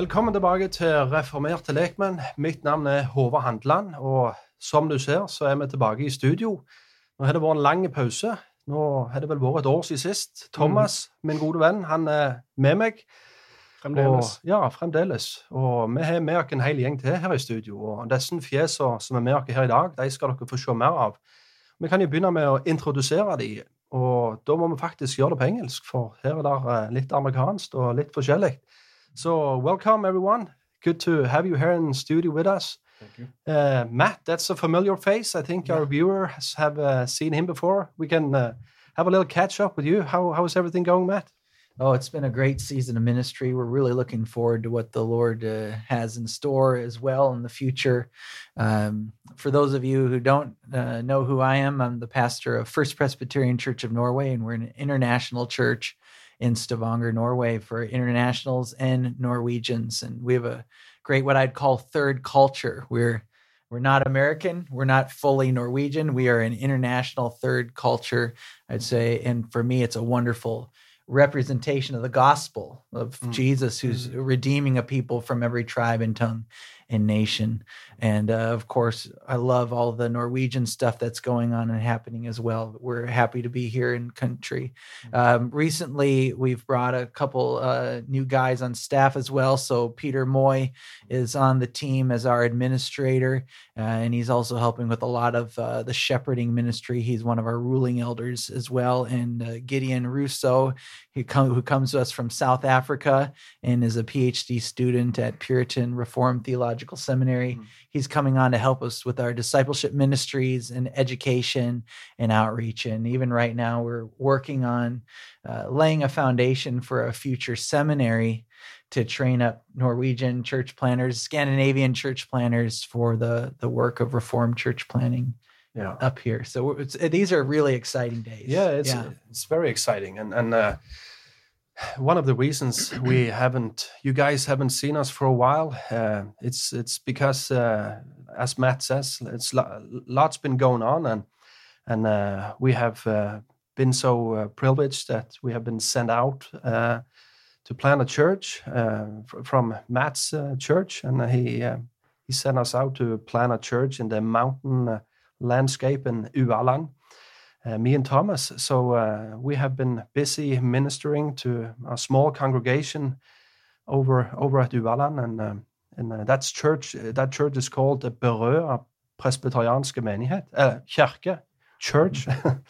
Velkommen tilbake til Reformerte lekmenn. Mitt navn er Håvard Handland, og som du ser, så er vi tilbake i studio. Nå har det vært en lang pause. Nå har det vel vært et år siden sist. Thomas, min gode venn, han er med meg. Fremdeles. Og, ja, fremdeles. Og vi har med oss en hel gjeng til her i studio. Og disse fjesene som er med oss her i dag, de skal dere få se mer av. Vi kan jo begynne med å introdusere dem. Og da må vi faktisk gjøre det på engelsk, for her er det litt amerikansk og litt forskjellig. So, welcome everyone. Good to have you here in the studio with us. Thank you. Uh, Matt, that's a familiar face. I think our viewers have uh, seen him before. We can uh, have a little catch up with you. How how's everything going, Matt? Oh, it's been a great season of ministry. We're really looking forward to what the Lord uh, has in store as well in the future. Um, for those of you who don't uh, know who I am, I'm the pastor of First Presbyterian Church of Norway, and we're an international church in Stavanger, Norway, for internationals and Norwegians. And we have a great, what I'd call third culture. We're we're not American. We're not fully Norwegian. We are an international third culture, I'd say. And for me, it's a wonderful representation of the gospel of Mm. Jesus, who's redeeming a people from every tribe and tongue and nation. And uh, of course, I love all the Norwegian stuff that's going on and happening as well. We're happy to be here in country. Um, recently, we've brought a couple uh, new guys on staff as well. So Peter Moy is on the team as our administrator, uh, and he's also helping with a lot of uh, the shepherding ministry. He's one of our ruling elders as well. And uh, Gideon Rousseau, he come, who comes to us from South Africa and is a PhD student at Puritan Reformed Theological Seminary. He's coming on to help us with our discipleship ministries and education and outreach. And even right now, we're working on uh, laying a foundation for a future seminary to train up Norwegian church planners, Scandinavian church planners for the the work of Reformed church planning Yeah. up here. So it's, these are really exciting days. Yeah, it's it's very exciting, and and uh, one of the reasons we haven't, you guys haven't seen us for a while, uh, it's it's because, uh, as Matt says, it's lo- lots been going on, and and uh, we have uh, been so uh, privileged that we have been sent out uh, to plan a church fr- from Matt's church, and he he sent us out to plan a church in the mountain landscape in Ualand uh, me and Thomas. So uh, we have been busy ministering to a small congregation over over at Ualand, and um, and uh, that's church. That church is called the Berøa Presbyterianske menighet, uh, kirke, church.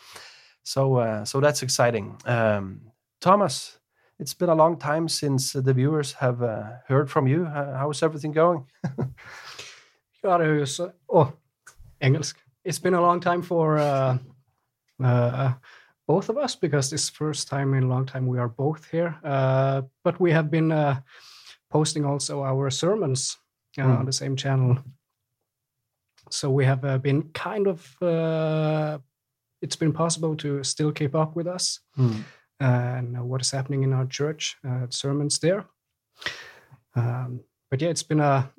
so uh, so that's exciting. Um, Thomas, it's been a long time since the viewers have uh, heard from you. Uh, how's everything going? Er Å, engelsk. It's been a long time for uh, both of us, because this first time in a long time we are both here. Uh, but we have been uh, posting also our sermons uh, Mm. on the same channel. So we have uh, been kind of, uh, it's been possible to still keep up with us Mm. and what is happening in our church, uh, sermons there. Um, but yeah, it's been a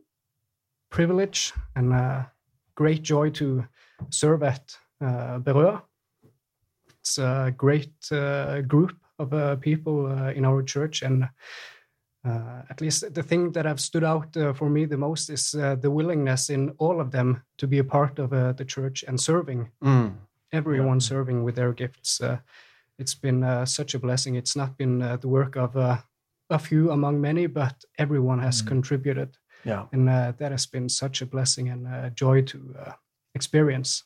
privilege and a great joy to serve at uh, Berøa. It's a great uh, group of uh, people uh, in our church, and uh, at least the thing that have stood out uh, for me the most is uh, the willingness in all of them to be a part of uh, the church and serving Mm. everyone serving with their gifts. Uh, it's been uh, such a blessing. It's not been uh, the work of uh, a few among many, but everyone has Mm. contributed, Yeah. and uh, that has been such a blessing and a joy to uh, experience.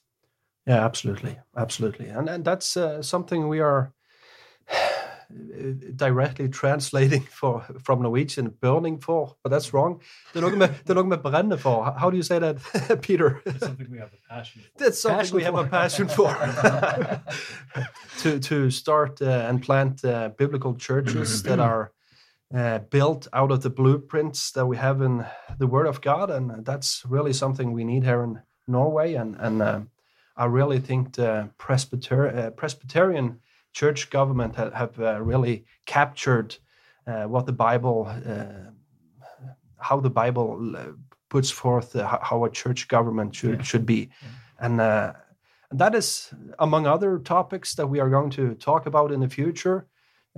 Yeah, absolutely, absolutely, and and that's uh, something we are directly translating for from Norwegian "burning for," but that's wrong. Det er noe med, det er noe med brenne for. How do you say that, Peter? It's something we have a passion for. That's something Passion we have a passion for. to to start uh, and plant uh, biblical churches that are uh, built out of the blueprints that we have in the Word of God, and that's really something we need here in Norway. And and uh, I really think the Presbyter- uh, Presbyterian church government ha- have uh, really captured uh, what the Bible, uh, how the Bible uh, puts forth how- a church government should should be, and. Uh, and that is among other topics that we are going to talk about in the future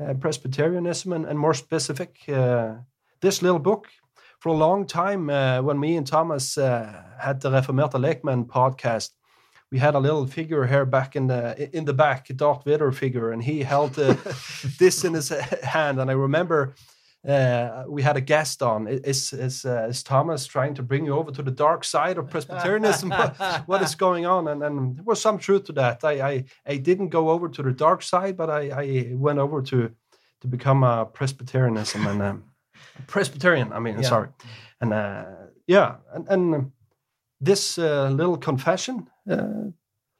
uh, Presbyterianism and, and more specific. Uh, this little book, for a long time, uh, when me and Thomas uh, had the Reformerte Lekmenn podcast, we had a little figure here back in the in the back, Darth Vader figure, and he held uh, this in his hand. And I remember uh, we had a guest on. Is is, uh, is Thomas trying to bring you over to the dark side of Presbyterianism? what, is going on? And, and there was some truth to that. I, I I didn't go over to the dark side, but I, I went over to to become a Presbyterianism and um, Presbyterian. I mean, Yeah. sorry, and uh, yeah, and, and this uh, little confession. Uh,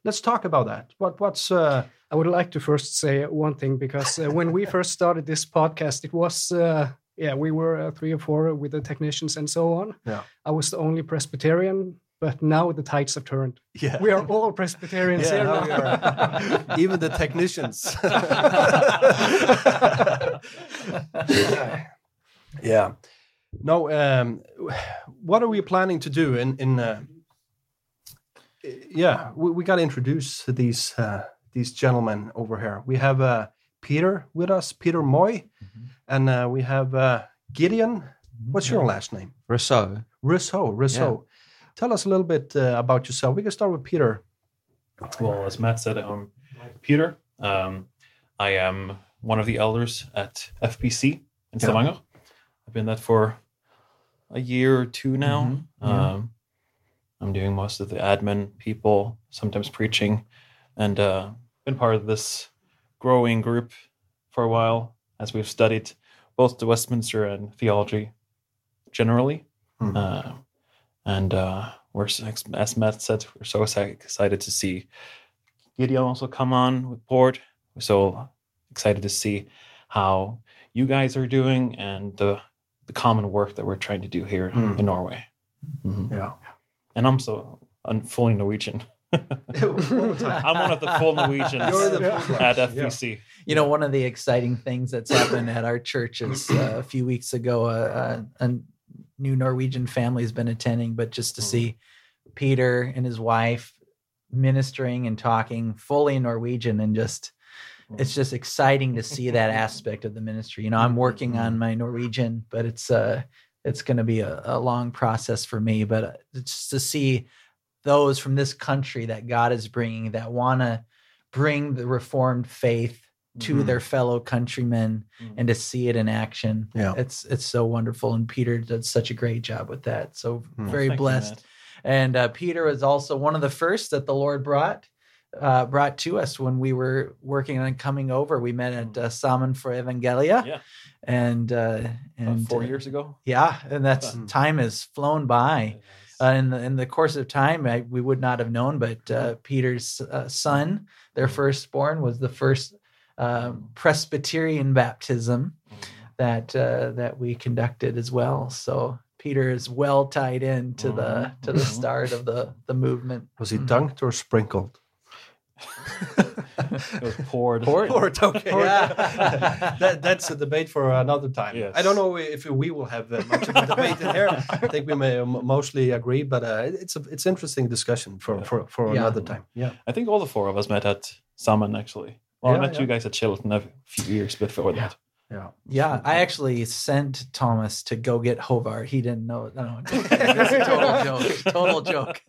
let's talk about that. What what's uh, I would like to first say one thing because uh, when we first started this podcast, it was uh, yeah we were uh, three or four with the technicians and so on. Yeah. I was the only Presbyterian, but now the tides have turned. yeah We are all Presbyterians Yeah, here now now. we are. even the technicians. yeah. No. Um, what are we planning to do in in? Yeah, we, we got to introduce these uh, these gentlemen over here. We have uh, Peter with us, Peter Moy, and uh, we have uh, Gideon. What's your last name? Rousseau. Rousseau. Rousseau. Tell us a little bit uh, about yourself. We can start with Peter. Well, as Matt said, I'm Peter. Um, I am one of the elders at FPC in Yeah. Stavanger. I've been that for a year or two now. Mhm. Yeah. Um, I'm doing most of the admin, people, sometimes preaching, and uh, been part of this growing group for a while as we've studied both the Westminster and theology generally. Hmm. Uh, and uh, we're, as Matt said, we're so excited to see Gideon also come on with board. We're so excited to see how you guys are doing and the the common work that we're trying to do here Hmm. in Norway. Mhm. Yeah. And I'm so I'm fully Norwegian. I'm one of the full Norwegians You're the full at Yeah. FPC. You know, one of the exciting things that's happened at our church is uh, a few weeks ago, uh, a, a new Norwegian family has been attending, but just to see Peter and his wife ministering and talking fully in Norwegian and just it's just exciting to see that aspect of the ministry. You know, I'm working on my Norwegian, but it's uh it's going to be a, a long process for me, but uh, just to see those from this country that God is bringing that want to bring the reformed faith to Mhm. their fellow countrymen Mhm. and to see it in action. Yeah. It's it's so wonderful and Peter did such a great job with that. So Mm. very Thank blessed. Matt. And uh, Peter was also one of the first that the Lord brought uh, brought to us when we were working on coming over. We met at uh, Salmon for Evangelia. Yeah. And uh, About and four uh, years ago. Yeah, and that's time has flown by. Uh, in the in the course of time, I, we would not have known, but uh, Peter's uh, son, their firstborn, was the first um, Presbyterian baptism that uh, that we conducted as well. So Peter is well tied in to the to the start of the the movement. Was he dunked or sprinkled? It was poured. Poured, okay. Yeah. that, that's a debate for another time. Yes. I don't know if we will have much of a debate in here. I think we may mostly agree, but uh, it's a it's interesting discussion for for, for Yeah. another time. Yeah. I think all the four of us met at Summon actually. Well, Yeah, I met yeah. you guys at Chilton a few years before that. Yeah. Yeah, I actually sent Thomas to go get Hovar. He didn't know. No, that's a total joke. Total joke.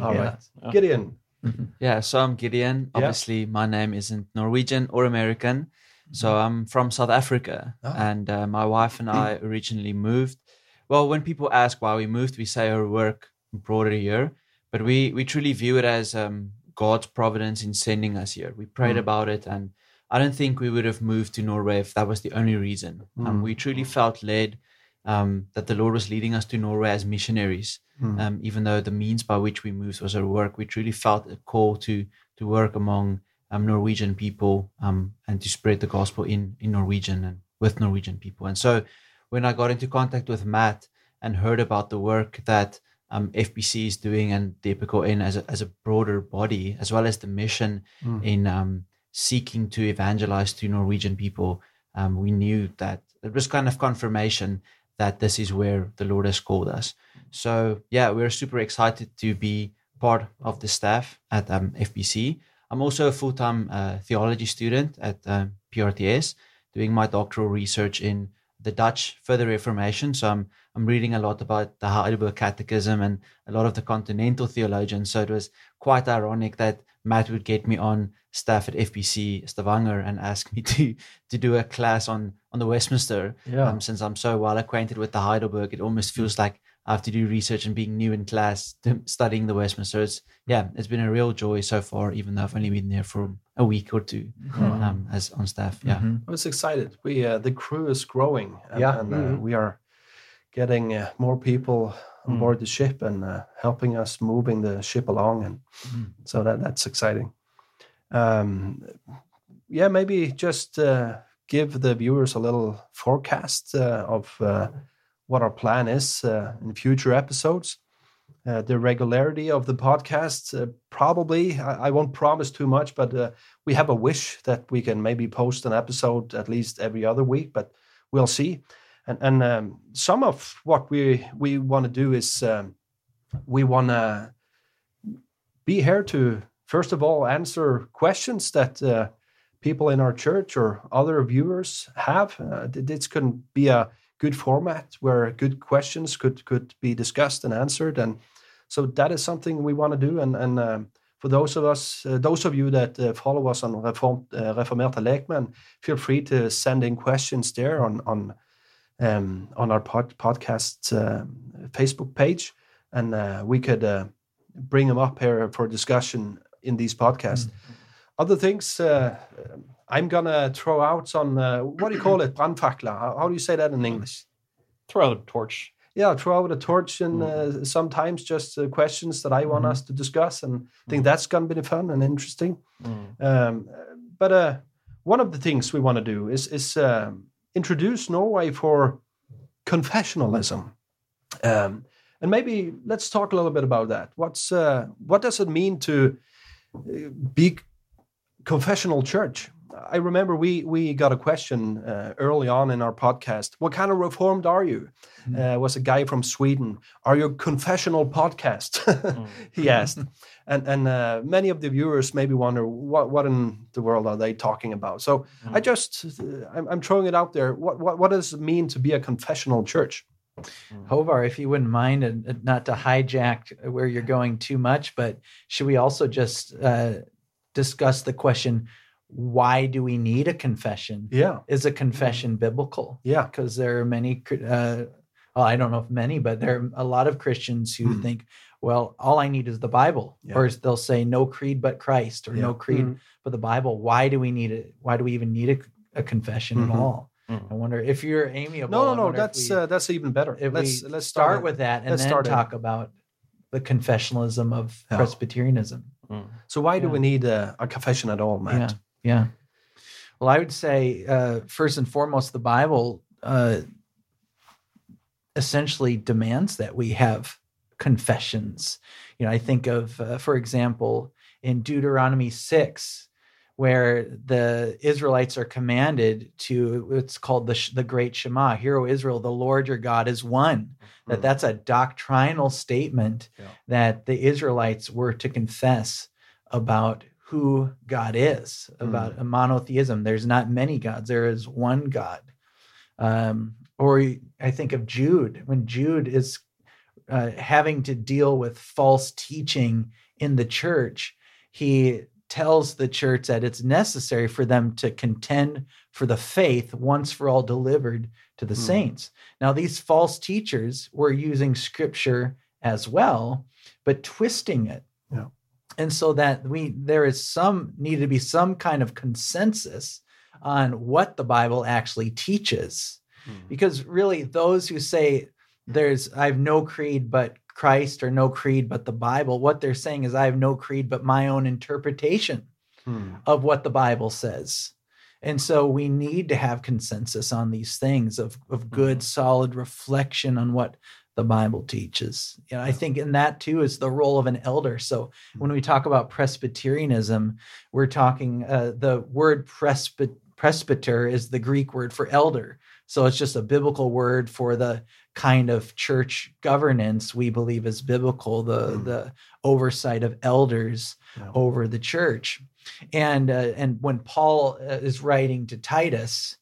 All Yeah. right. Gideon. Yeah, so I'm Gideon. Obviously, my name isn't Norwegian or American. So I'm from South Africa. Ah. And uh, my wife and I originally moved. Well, when people ask why we moved, we say our work brought it here. But we, we truly view it as um, God's providence in sending us here. We prayed about it. And I don't think we would have moved to Norway if that was the only reason. Um, we truly felt led um, that the Lord was leading us to Norway as missionaries. Um, even though the means by which we moved was our work, we truly felt a call to to work among um, Norwegian people um, and to spread the gospel in in Norwegian and with Norwegian people. And so, when I got into contact with Matt and heard about the work that um, FPC is doing and the Epical N as a, as a broader body, as well as the mission in um, seeking to evangelize to Norwegian people, um, we knew that it was kind of confirmation that this is where the Lord has called us. So yeah, we're super excited to be part of the staff at um, FPC. I'm also a full-time uh, theology student at um, PRTS, doing my doctoral research in the Dutch Further Reformation. So I'm I'm reading a lot about the Heidelberg Catechism and a lot of the continental theologians. So it was quite ironic that Matt would get me on staff at FPC Stavanger and ask me to to do a class on on the Westminster. Yeah. Um, since I'm so well acquainted with the Heidelberg, it almost feels like I have to do research and being new in class, to- studying the Westminster. It's yeah, it's been a real joy so far, even though I've only been there for a week or 2 um, as on staff. Yeah. I was excited. We uh, the crew is growing. And, Yeah. and uh, we are getting uh, more people on board the ship and uh, helping us moving the ship along, and so that that's exciting. Um, yeah, maybe just uh, give the viewers a little forecast uh, of uh, what our plan is uh, in future episodes. Uh, the regularity of the podcast, uh, probably, I, I won't promise too much, but uh, we have a wish that we can maybe post an episode at least every other week, but we'll see. And, and um, some of what we we want to do is um, we want to be here to first of all answer questions that people in our church or other viewers have. Uh, th- this can be a good format where good questions could could be discussed and answered, and so that is something we want to do. And and um, for those of us, uh, those of you that uh, follow us on Reform, uh, Reformerte Lekmenn, feel free to send in questions there on on um, on our pod, podcast uh, Facebook page, and uh, we could uh, bring them up here for discussion in these podcasts. Other things, uh, I'm gonna throw out some. Uh, what do you call it? Brandfakler. How, how do you say that in English? Throw out a torch. Yeah, throw out a torch and uh, sometimes just uh, questions that I want us to discuss, and I think that's gonna be fun and interesting. Um, but uh, one of the things we want to do is is um, introduce Norway for confessionalism, um, and maybe let's talk a little bit about that. What's uh, what does it mean to be confessional church? I remember we we got a question uh, early on in our podcast. What kind of reformed are you? Uh, was a guy from Sweden. Are you a confessional podcast? he asked, and and uh, many of the viewers maybe wonder what what in the world are they talking about. So I just uh, I'm, I'm throwing it out there. What what what does it mean to be a confessional church? Hovar, if you wouldn't mind, and and not to hijack where you're going too much, but should we also just uh, discuss the question: Why do we need a confession? Yeah, Is a confession biblical? yeah, Because there are many. Uh, well, I don't know if many, but there are a lot of Christians who think, well, all I need is the Bible, Yeah. or they'll say no creed but Christ, or no Yeah. creed but the Bible. Why do we need it? Why do we even need a, a confession Mhm. at all? I wonder if you're amiable. No, no, no. That's we- uh, that's even better. if let's we let's start it. with that and let's then start it. talk about the confessionalism of Yeah. Presbyterianism. So why do we need a, a confession at all, Matt? Yeah, yeah. Well, I would say uh, first and foremost, the Bible uh, essentially demands that we have confessions. You know, I think of, uh, for example, in Deuteronomy six, where the Israelites are commanded to it's called the the Great Shema. Hear, O Israel, the Lord your God is one. That Mm. that's a doctrinal statement Yeah. that the Israelites were to confess about who God is, about a monotheism. There's not many gods, there is one God. Um, or I think of Jude, when Jude is uh, having to deal with false teaching in the church, he tells the church that it's necessary for them to contend for the faith once for all delivered to the Hmm. saints. Now, these false teachers were using scripture as well, but twisting it. Yeah. And so that we there is some need to be some kind of consensus on what the Bible actually teaches. Hmm. Because really those who say there's I have no creed but Christ or no creed but the Bible, what they're saying is I have no creed but my own interpretation Hmm. of what the Bible says. And so we need to have consensus on these things of, of good, solid reflection on what the Bible teaches. You know, I think in that too is the role of an elder. So when we talk about Presbyterianism, we're talking uh, the word presby- presbyter is the Greek word for elder. So it's just a biblical word for the kind of church governance we believe is biblical, the Mm. the oversight of elders Yeah. over the church. And uh, and when Paul uh, is writing to Titus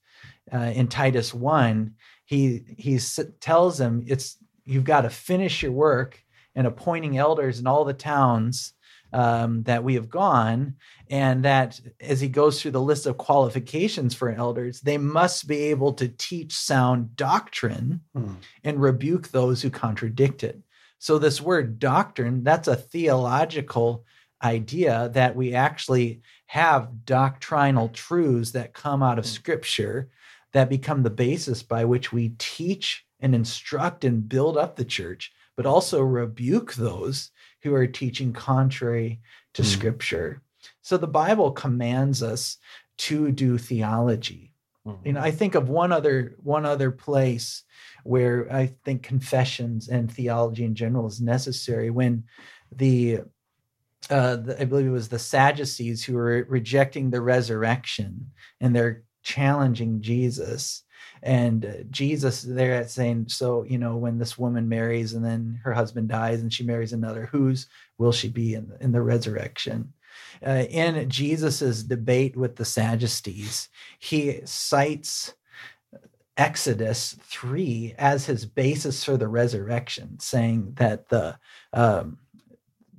uh, in Titus one, he he tells him it's you've got to finish your work and appointing elders in all the towns um, that we have gone, and that as he goes through the list of qualifications for elders, they must be able to teach sound doctrine Hmm. and rebuke those who contradict it. So, this word doctrine, that's a theological idea that we actually have doctrinal truths that come out of scripture that become the basis by which we teach and instruct and build up the church, but also rebuke those who are teaching contrary to Mm. scripture. So, the Bible commands us to do theology you know i think of one other one other place where i think confessions and theology in general is necessary when the uh the, i believe it was the sadducees who were rejecting the resurrection and they're challenging jesus and uh, jesus they're at saying so you know when this woman marries and then her husband dies and she marries another whose will she be in, in the resurrection uh, in jesus's debate with the sadducees he cites Exodus 3 as his basis for the resurrection, saying that the um,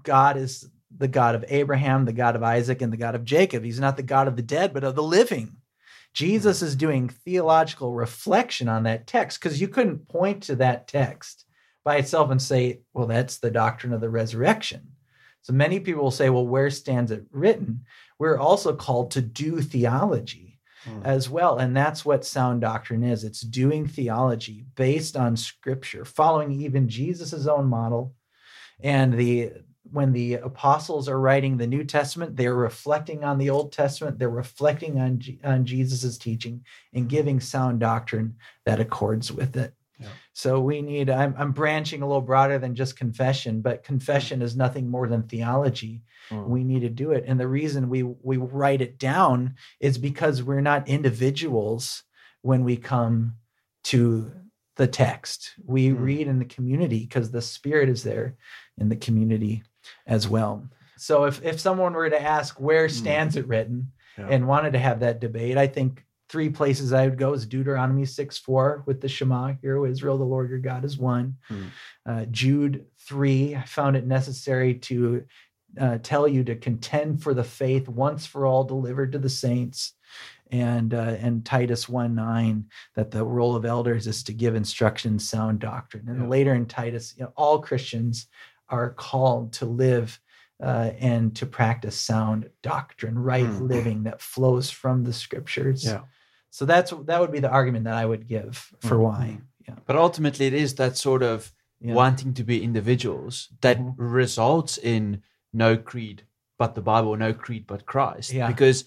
God is the God of Abraham, the God of Isaac, and the God of Jacob. He's not the God of the dead, but of the living. Jesus is doing theological reflection on that text because you couldn't point to that text by itself and say, well, that's the doctrine of the resurrection. So many people will say, well, where stands it written? We're also called to do theology Hmm. as well. And that's what sound doctrine is it's doing theology based on scripture, following even Jesus' own model. And the when the apostles are writing the New Testament, they're reflecting on the Old Testament, they're reflecting on, Je- on Jesus' teaching and giving sound doctrine that accords with it. Yeah. So we need, I'm, I'm branching a little broader than just confession, but confession is nothing more than theology. Mm. We need to do it. And the reason we we write it down is because we're not individuals when we come to the text. We Hmm. read in the community because the spirit is there in the community as well. So if if someone were to ask where stands it written Yeah. and wanted to have that debate, I think three places I would go is Deuteronomy 6 4 with the Shema, Hear, Israel, the Lord your God is one. Hmm. Uh, Jude 3, I found it necessary to uh, tell you to contend for the faith once for all delivered to the saints. And uh, and Titus 1 9, that the role of elders is to give instruction, sound doctrine. And Yeah. later in Titus, you know, all Christians are called to live uh, and to practice sound doctrine, right Hmm. living that flows from the scriptures. Yeah. So that's that would be the argument that I would give for why. Yeah. But ultimately, it is that sort of Yeah. wanting to be individuals that results in no creed but the Bible, no creed but Christ. Yeah. Because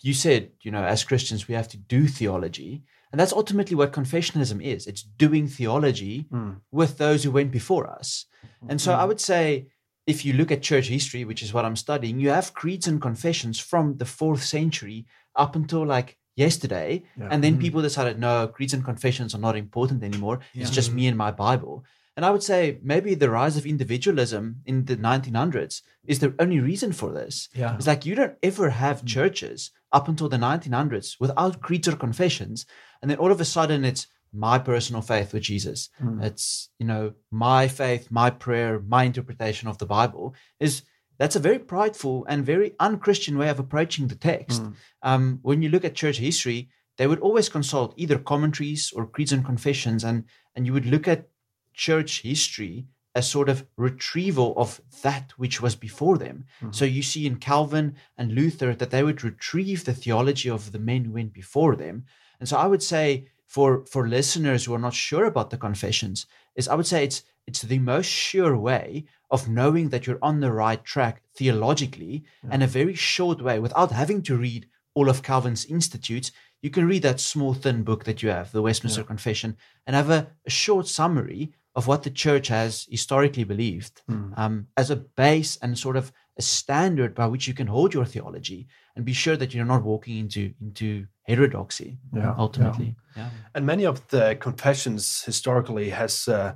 you said, you know, as Christians, we have to do theology. And that's ultimately what confessionalism is it's doing theology hmm. with those who went before us. And so I hmm. would say, if you look at church history, which is what I'm studying, you have creeds and confessions from the fourth century up until like yesterday. And then hmm. people decided, no, creeds and confessions are not important anymore. It's just me and my Bible. And I would say maybe the rise of individualism in the 1900s is the only reason for this. Yeah. It's like you don't ever have churches up until the 1900s without creeds or confessions. And then all of a sudden it's my personal faith with Jesus. Hmm. It's, you know, my faith, my prayer, my interpretation of the Bible is that's a very prideful and very unchristian way of approaching the text. Hmm. Um, when you look at church history, they would always consult either commentaries or creeds and confessions, and and you would look at church history as sort of retrieval of that which was before them. Hmm. So you see in Calvin and Luther that they would retrieve the theology of the men who went before them. And so I would say for for listeners who are not sure about the confessions, is I would say it's it's the most sure way of knowing that you're on the right track theologically and a very short way without having to read all of Calvin's institutes. You can read that small, thin book that you have, the Westminster Confession, and have a, a short summary of what the church has historically believed um, as a base and sort of a standard by which you can hold your theology and be sure that you're not walking into into heterodoxy Yeah, ultimately. Yeah. And many of the confessions historically has uh,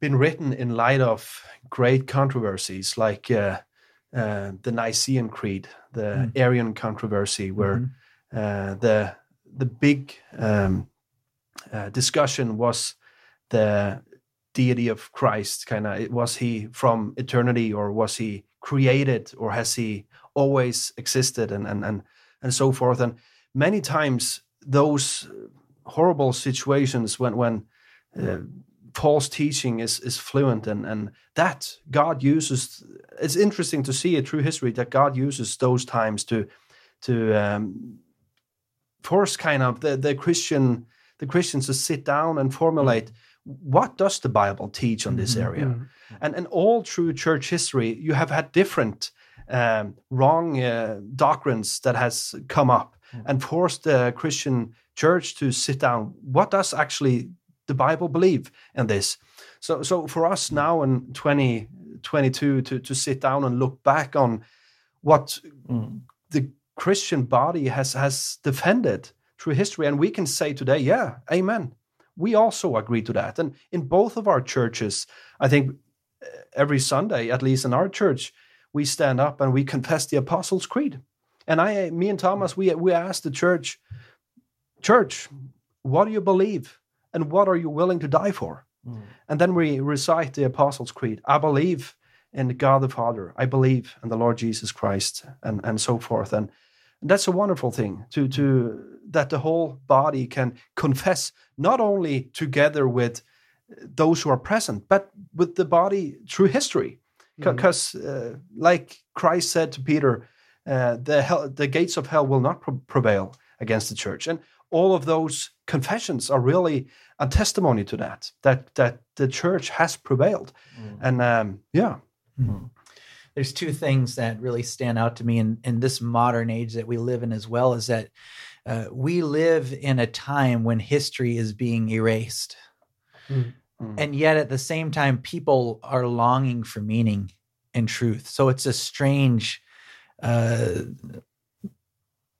been written in light of great controversies, like uh, uh, the Nicene Creed, the Arian controversy, where uh, the the big um, uh, discussion was the deity of Christ. Kind of, was he from eternity, or was he created, or has he always existed, and and and and so forth. And many times those horrible situations when when uh, Paul's teaching is is fluent and and that God uses. It's interesting to see it through history that God uses those times to to um, force kind of the the Christian the Christians to sit down and formulate what does the Bible teach on this area, and and all through church history you have had different um, wrong uh, doctrines that has come up and forced the Christian church to sit down. What does actually the Bible believe in this? So, so for us now in 2022 to, to sit down and look back on what the Christian body has has defended through history, and we can say today, yeah, amen. We also agree to that. And in both of our churches, I think uh, every Sunday, at least in our church, we stand up and we confess the Apostles' Creed. And I, me and Thomas, we we asked the church, church, what do you believe, and what are you willing to die for? And then we recite the Apostles' Creed. I believe in God the Father. I believe in the Lord Jesus Christ, and and so forth. And that's a wonderful thing to to that the whole body can confess not only together with those who are present, but with the body through history. Because, uh, like Christ said to Peter, uh, the hell, the gates of hell will not pre- prevail against the church, and all of those confessions are really a testimony to that. That that the church has prevailed, and um, yeah, there's two things that really stand out to me in, in this modern age that we live in as well is that uh, we live in a time when history is being erased. And yet at the same time people are longing for meaning and truth. So it's a strange uh,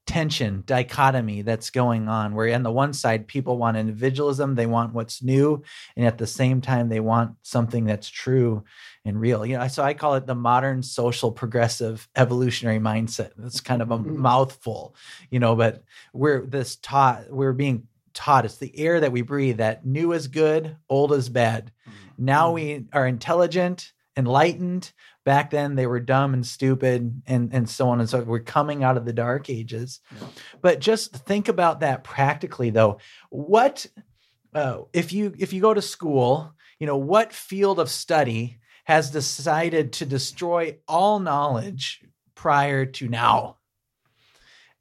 tension dichotomy that's going on where on the one side people want individualism they want what's new and at the same time they want something that's true and real. You know so i call it the modern social progressive evolutionary mindset. It's kind of a mm. mouthful you know but we're this taught we're being taught it's the air that we breathe that new is good old is bad. Mm. Now mm. we are intelligent enlightened back then they were dumb and stupid and and so on and so forth. we're coming out of the dark ages. But just think about that practically though. What uh, if you if you go to school you know what field of study has decided to destroy all knowledge prior to now?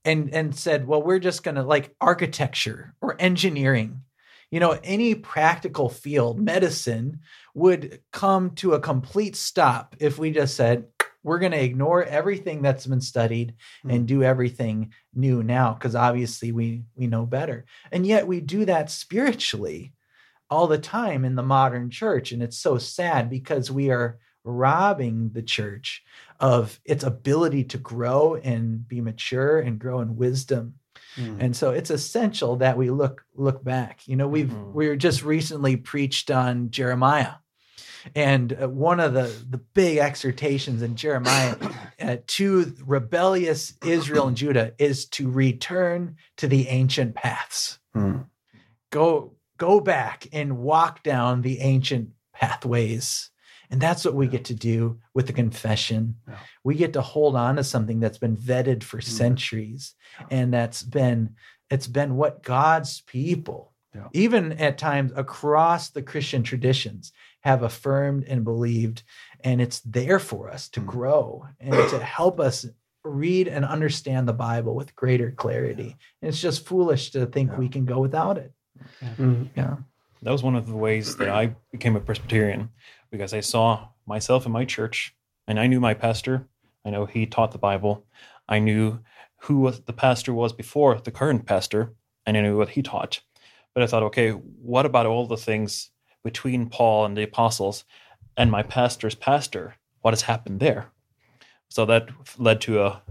And and said, well, we're just gonna like architecture or engineering, you know, any practical field, medicine would come to a complete stop if we just said we're going to ignore everything that's been studied and do everything new now because obviously we we know better. And yet we do that spiritually all the time in the modern church and it's so sad because we are robbing the church of its ability to grow and be mature and grow in wisdom. And so it's essential that we look look back. You know we've Mhm. we were just recently preached on jeremiah and uh, one of the the big exhortations in jeremiah uh, to rebellious israel and judah is to return to the ancient paths. Mm. go go back and walk down the ancient pathways. And that's what we get to do with the confession. Yeah. we get to hold on to something that's been vetted for centuries. And that's been it's been what god's people Yeah. even at times across the christian traditions have affirmed and believed and it's there for us to Mm. grow and to help us read and understand the bible with greater clarity and it's just foolish to think Yeah. we can go without it Mm. yeah that was one of the ways that I became a Presbyterian because I saw myself in my church and I knew my pastor. I know he taught the Bible. I knew who the pastor was before the current pastor, and I knew what he taught. But I thought, okay, what about all the things between Paul and the apostles and my pastor's pastor? What has happened there? So that led to a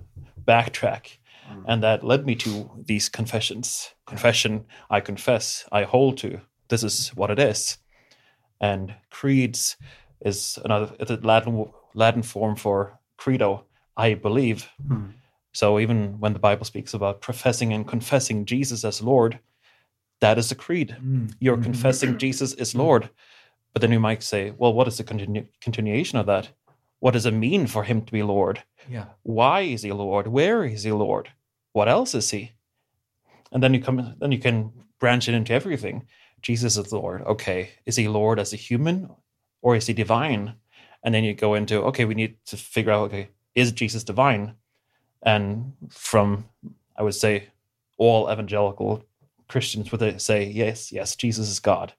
backtrack. And that led me to these confessions. Confession, I confess, I hold to. This is what it is. And creeds is another Latin Latin form for credo. I believe. Mm. So even when the Bible speaks about professing and confessing Jesus as Lord, that is a creed. Mm. You're Mhm. confessing Jesus is Lord. But then you might say, well, what is the continu- continuation of that? What does it mean for him to be Lord? yeah Why is he Lord? Where is he Lord? What else is he? And then you come then you can branch it into everything. Jesus is Lord. Okay. Is he Lord as a human or is he divine? And then you go into, okay, we need to figure out, okay, is Jesus divine? And from I would say all evangelical Christians would say, yes, yes, Jesus is God.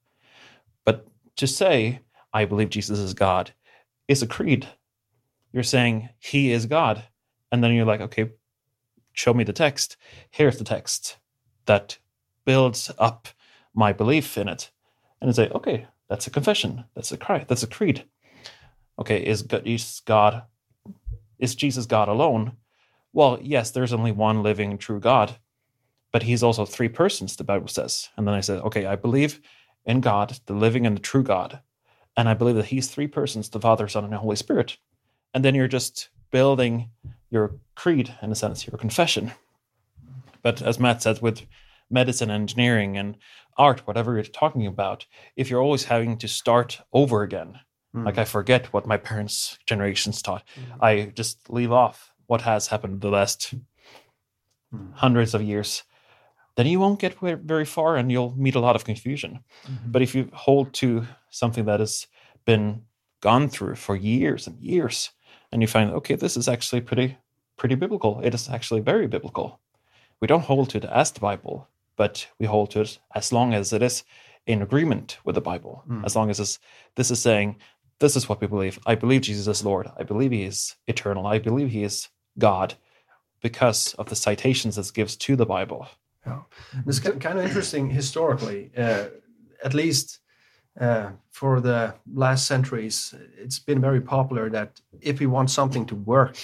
But to say, I believe Jesus is God, is a creed. You're saying he is God. And then you're like, okay, show me the text. Here's the text that builds up my belief in it. And you say, okay, that's a confession. That's a cry. That's a creed. Okay, is God, is God, is Jesus God alone? Well, yes, there's only one living true God, but he's also three persons, the Bible says. And then I said, okay, I believe in God, the living and the true God. And I believe that he's three persons, the Father, Son, and the Holy Spirit. And then you're just building your creed, in a sense, your confession. But as Matt said, with medicine, engineering, and art, whatever you're talking about, if you're always having to start over again, Mm. like I forget what my parents' generations taught, I just leave off what has happened the last Mm. hundreds of years, then you won't get very far and you'll meet a lot of confusion. Mhm. But if you hold to something that has been gone through for years and years, and you find, okay, this is actually pretty pretty biblical. It is actually very biblical. We don't hold to it as the Bible, but we hold to it as long as it is in agreement with the Bible. Mm. As long as it's, this is saying, this is what we believe. I believe Jesus is Lord. I believe he is eternal. I believe he is God because of the citations it gives to the Bible. It's kind of interesting historically, uh, at least uh, for the last centuries. It's been very popular that if we want something to work,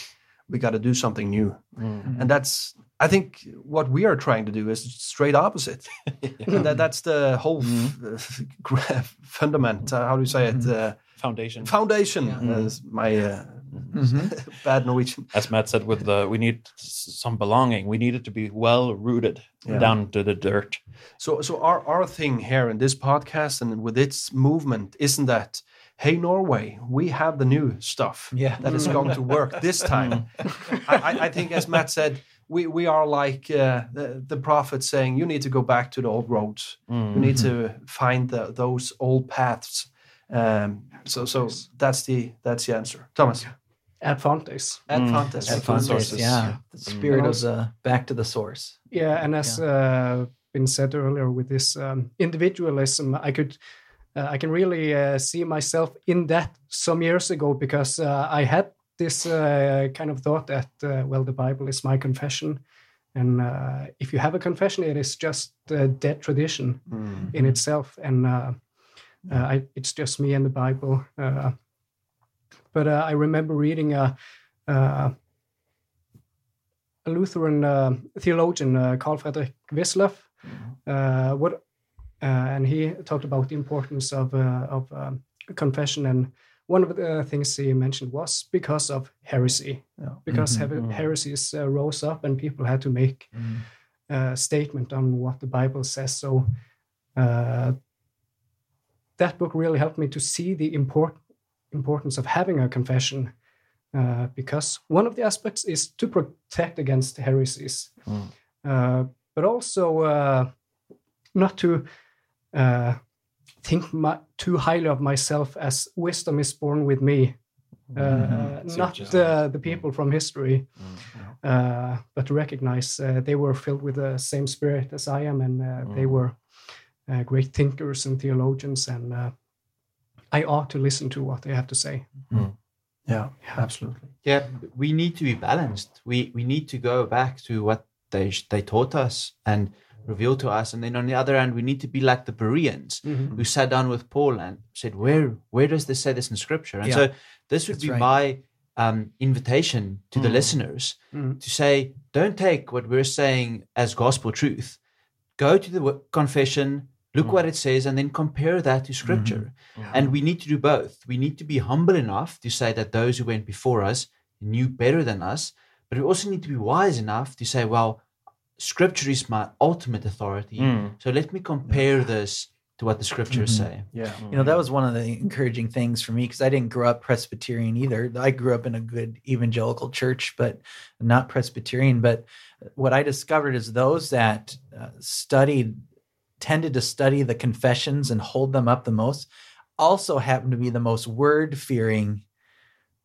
we got to do something new, Mm. and that's I think what we are trying to do is straight opposite. and that, that's the whole f- f- fundament. Uh, how do you say it? Uh, Foundation. foundation. Yeah. is my uh, Mhm. bad Norwegian. as Matt said, with the we need some belonging. We need it to be well rooted Yeah. down to the dirt. So, so our our thing here in this podcast and with its movement isn't that, hey Norway, we have the new stuff Yeah. that is going to work this time. I, I- I think, as Matt said, we we are like uh, the the prophet saying, you need to go back to the old roads. Mm. You need to find the, those old paths. Um, so, so that's the that's the answer, Thomas. Ad Fontes. Ad Fontes. At Ad Fontes. Fontes, yeah, the spirit of the back to the source. Yeah, and as uh, been said earlier, with this um, individualism, I could, uh, I can really uh, see myself in that some years ago because uh, I had this uh, kind of thought that uh, well, the Bible is my confession, and uh, if you have a confession, it is just a dead tradition in itself, and uh, uh, I, it's just me and the Bible. But uh, I remember reading a. Uh, a Lutheran uh, theologian, uh, Carl Fredrik Wisløff, uh, what, uh, and he talked about the importance of uh, of um, confession. And one of the things he mentioned was because of heresy, because Mhm. heresies uh, rose up and people had to make Mhm. a statement on what the Bible says. So uh, that book really helped me to see the import- importance of having a confession uh, because one of the aspects is to protect against heresies, Mm. uh, but also uh, not to uh, think my, too highly of myself as wisdom is born with me, uh, Mhm. See not uh, the people from history, uh, but to recognize uh, they were filled with the same spirit as I am, and uh, they Mm. were uh, great thinkers and theologians, and uh, I ought to listen to what they have to say. Yeah, absolutely. Yeah, we need to be balanced. We we need to go back to what they they taught us and reveal to us, and then on the other hand, we need to be like the Bereans who sat down with Paul and said, "Where where does this say this in Scripture?" And Yeah. so this would That's be right. my um, invitation to the listeners Mhm. to say, "Don't take what we're saying as gospel truth. Go to the wo- confession." Look what it says, and then compare that to scripture. And we need to do both. We need to be humble enough to say that those who went before us knew better than us, but we also need to be wise enough to say, well, scripture is my ultimate authority. Mm. So let me compare this to what the scriptures say. Yeah. You know, that was one of the encouraging things for me because I didn't grow up Presbyterian either. I grew up in a good evangelical church, but not Presbyterian. But what I discovered is those that uh, studied, tended to study the confessions and hold them up the most, also happened to be the most word fearing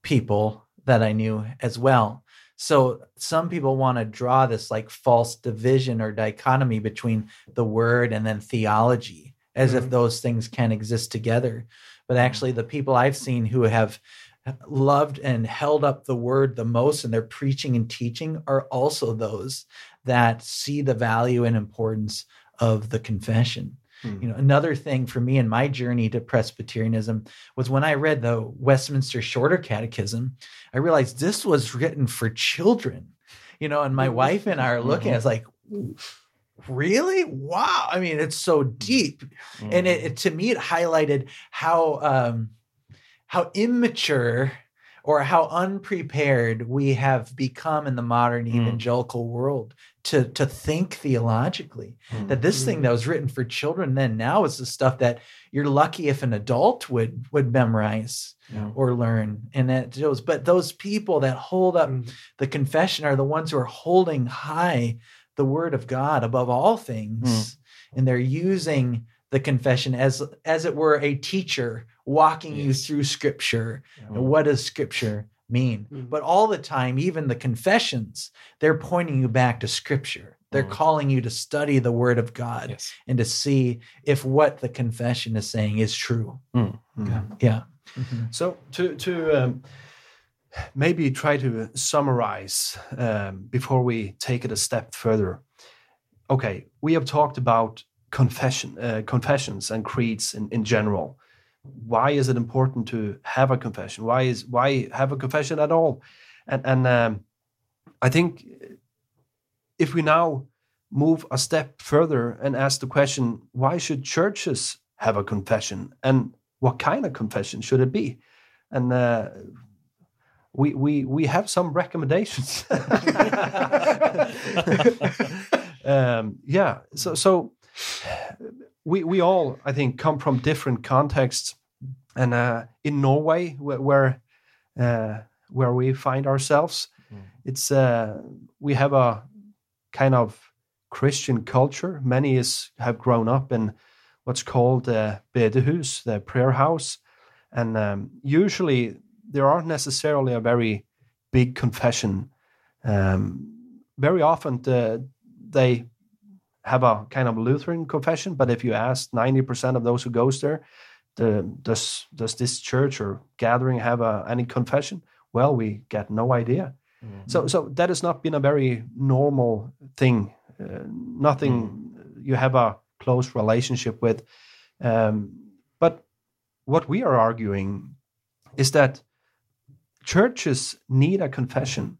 people that I knew as well. So some people want to draw this like false division or dichotomy between the word and then theology, as if mm-hmm. those things can exist together. But actually, the people I've seen who have loved and held up the word the most in their preaching and teaching are also those that see the value and importance of the confession. You know, another thing for me in my journey to Presbyterianism was when I read the Westminster Shorter Catechism, I realized this was written for children. You know, and my wife and I are looking, it's like, really? Wow. I mean, it's so deep. And it, it- to me, it highlighted how um how immature or how unprepared we have become in the modern Mm. evangelical world to to think theologically. Hmm. That this thing hmm. that was written for children then now is the stuff that you're lucky if an adult would would memorize Yeah. or learn. And that shows but those people that hold up Mm. the confession are the ones who are holding high the word of god above all things. Hmm. And they're using the confession as as it were a teacher walking you through scripture. And what does scripture mean Mm. but all the time even the confessions they're pointing you back to scripture they're Mm. calling you to study the word of god Yes. and to see if what the confession is saying is true Mm. yeah So to to um, maybe try to summarize um, before we take it a step further. Okay, we have talked about confession, uh, confessions, and creeds in, in general. Why is it important to have a confession? Why is why have a confession at all? And and um, I think if we now move a step further and ask the question, why should churches have a confession, and what kind of confession should it be? And uh, we we we have some recommendations. um, yeah, so so we we all I think come from different contexts, and uh, in Norway where where, uh, where we find ourselves, it's uh, we have a kind of Christian culture. Many is have grown up in what's called uh, bedehus, the prayer house, and um, usually there aren't necessarily a very big confession. Um, very often, the, they have a kind of Lutheran confession, but if you ask 90% of those who goes there, the, does does this church or gathering have a, any confession? Well, we get no idea. So so that has not been a very normal thing. Uh, nothing you have a close relationship with. Um, but what we are arguing is that churches need a confession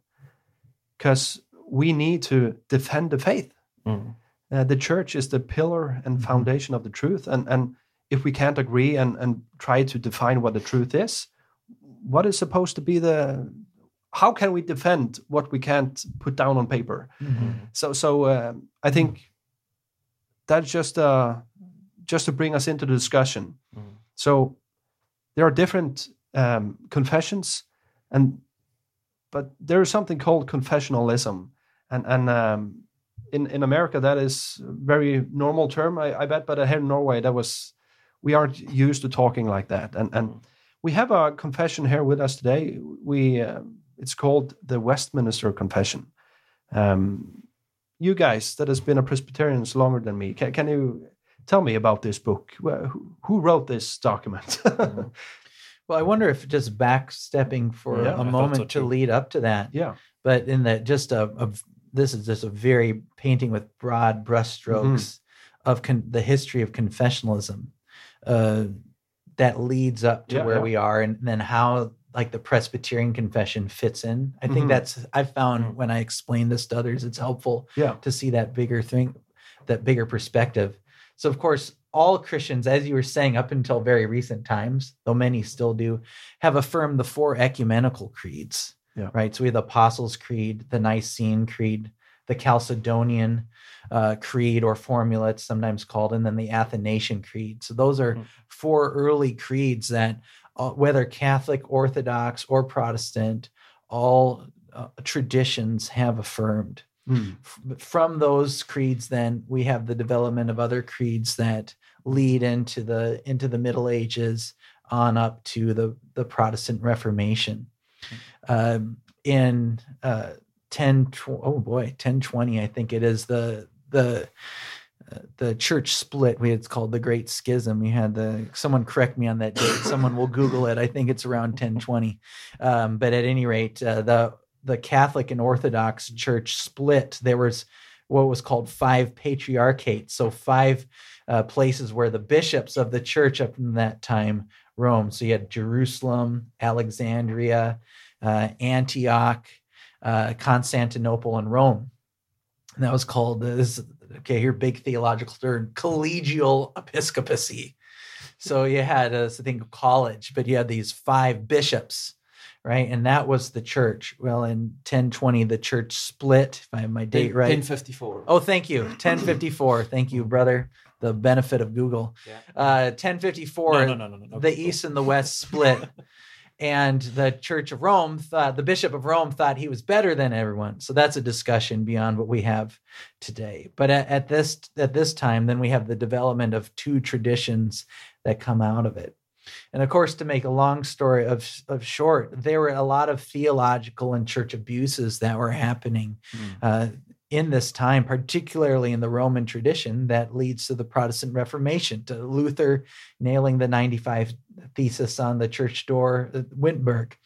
because we need to defend the faith. Mm. Uh, the church is the pillar and foundation of the truth. And, and if we can't agree and, and try to define what the truth is, what is supposed to be the how can we defend what we can't put down on paper? So, so uh, I think that's just uh, just to bring us into the discussion. Mm. So there are different um, confessions, and but there is something called confessionalism, and and um, in in America that is a very normal term, I, I bet. But here in Norway, that was we aren't used to talking like that, and and we have a confession here with us today. We uh, it's called the Westminster Confession. Um, you guys that has been a Presbyterians longer than me, can, can you tell me about this book? Who, who wrote this document? Well, I wonder if just backstepping for Yeah, I a thought moment so to lead up to that, yeah, but in that just a, a this is just a very painting with broad brushstrokes of con- the history of confessionalism uh, that leads up to Yeah, where yeah. we are, and then how like the Presbyterian confession fits in. I think Mhm. that's I've found Mm. when I explain this to others, it's helpful yeah, to see that bigger thing, that bigger perspective. So, of course, all Christians, as you were saying, up until very recent times, though many still do, have affirmed the four ecumenical creeds. Yeah. Right. So we have the Apostles' Creed, the Nicene Creed, the Chalcedonian uh, Creed or formula, it's sometimes called, and then the Athanasian Creed. So those are Mhm. four early creeds that, uh, whether Catholic, Orthodox, or Protestant, all uh, traditions have affirmed Mm. f- from those creeds then we have the development of other creeds that lead into the into the middle ages on up to the the protestant reformation um, in uh 10 tw- oh boy 1020 i think it is the the uh, the church split we it's called the great schism. We had the someone correct me on that date. Someone will google it. I think it's around 1020 um, but at any rate uh, the the catholic and orthodox church split. There was what was called five patriarchates. So five uh, places where the bishops of the church up in that time roamed so you had jerusalem alexandria uh, antioch uh, constantinople and rome. And that was called uh, this okay here big theological term collegial episcopacy. So you had a thing of college but you had these five bishops right? And that was the church. Well in 1020 the church split if i have my date right. 1054. oh thank you. 1054 thank you brother the benefit of google. Yeah. uh 1054 No, no, no, no, no, no. the east and the west split. And the church of rome thought the bishop of rome thought he was better than everyone. So that's a discussion beyond what we have today. But at, at this at this time then we have the development of two traditions that come out of it. And of course to make a long story of, of short there were a lot of theological and church abuses that were happening uh, in this time, particularly in the Roman tradition that leads to the Protestant Reformation, to Luther nailing the 95 thesis on the church door at Wittenberg.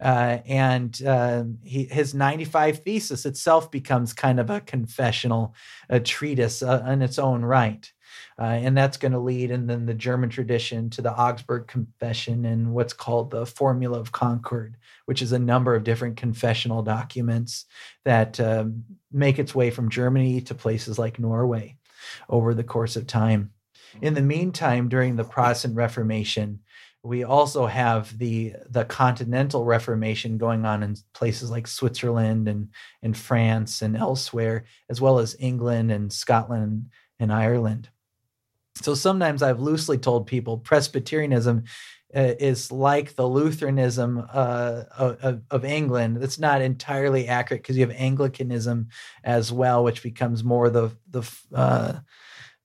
Uh, and uh, he, his 95 thesis itself becomes kind of a confessional a treatise uh, in its own right. Uh, and that's going to lead, and then the German tradition to the Augsburg Confession and what's called the Formula of Concord, which is a number of different confessional documents that um, make its way from Germany to places like Norway over the course of time. In the meantime, during the Protestant Reformation, we also have the the continental reformation going on in places like Switzerland and and France and elsewhere, as well as England and Scotland and Ireland. So sometimes I've loosely told people Presbyterianism uh, is like the Lutheranism uh, of, of England. That's not entirely accurate because you have Anglicanism as well, which becomes more the the uh,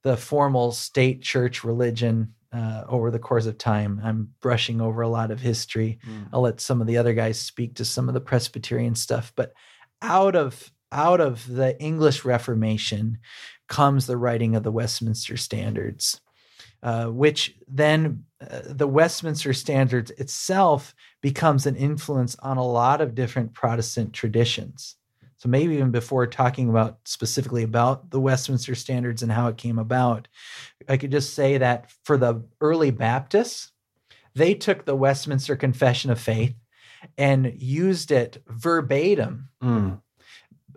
the formal state church religion uh, over the course of time. I'm brushing over a lot of history. Mm. I'll let some of the other guys speak to some of the Presbyterian stuff, but out of out of the English Reformation comes the writing of the Westminster Standards, uh, which then uh, the Westminster Standards itself becomes an influence on a lot of different Protestant traditions. So maybe even before talking about specifically about the Westminster Standards and how it came about, I could just say that for the early Baptists, they took the Westminster Confession of Faith and used it verbatim Mm.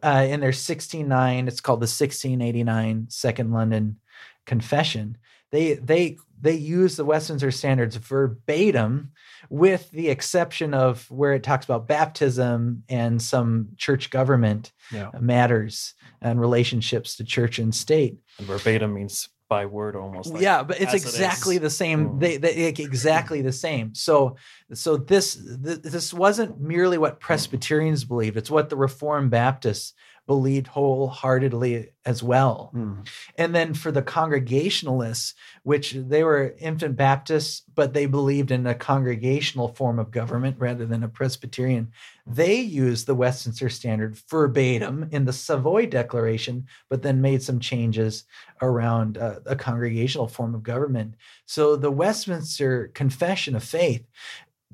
Uh, in their 16.9 it's called the 1689 second london confession they they they use the westminster standards verbatim with the exception of where it talks about baptism and some church government Yeah. matters and relationships to church and state And verbatim means by word almost. Like, yeah but it's as it exactly the same Mm. they, they like, exactly the same so so this th- this wasn't merely what presbyterians believed it's what the reformed baptists believed wholeheartedly as well Mm. and then for the congregationalists which they were infant baptists but they believed in a congregational form of government rather than a presbyterian they used the westminster standard verbatim in the savoy declaration but then made some changes around uh, a congregational form of government so the westminster confession of faith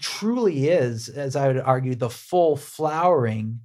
truly is as i would argue the full flowering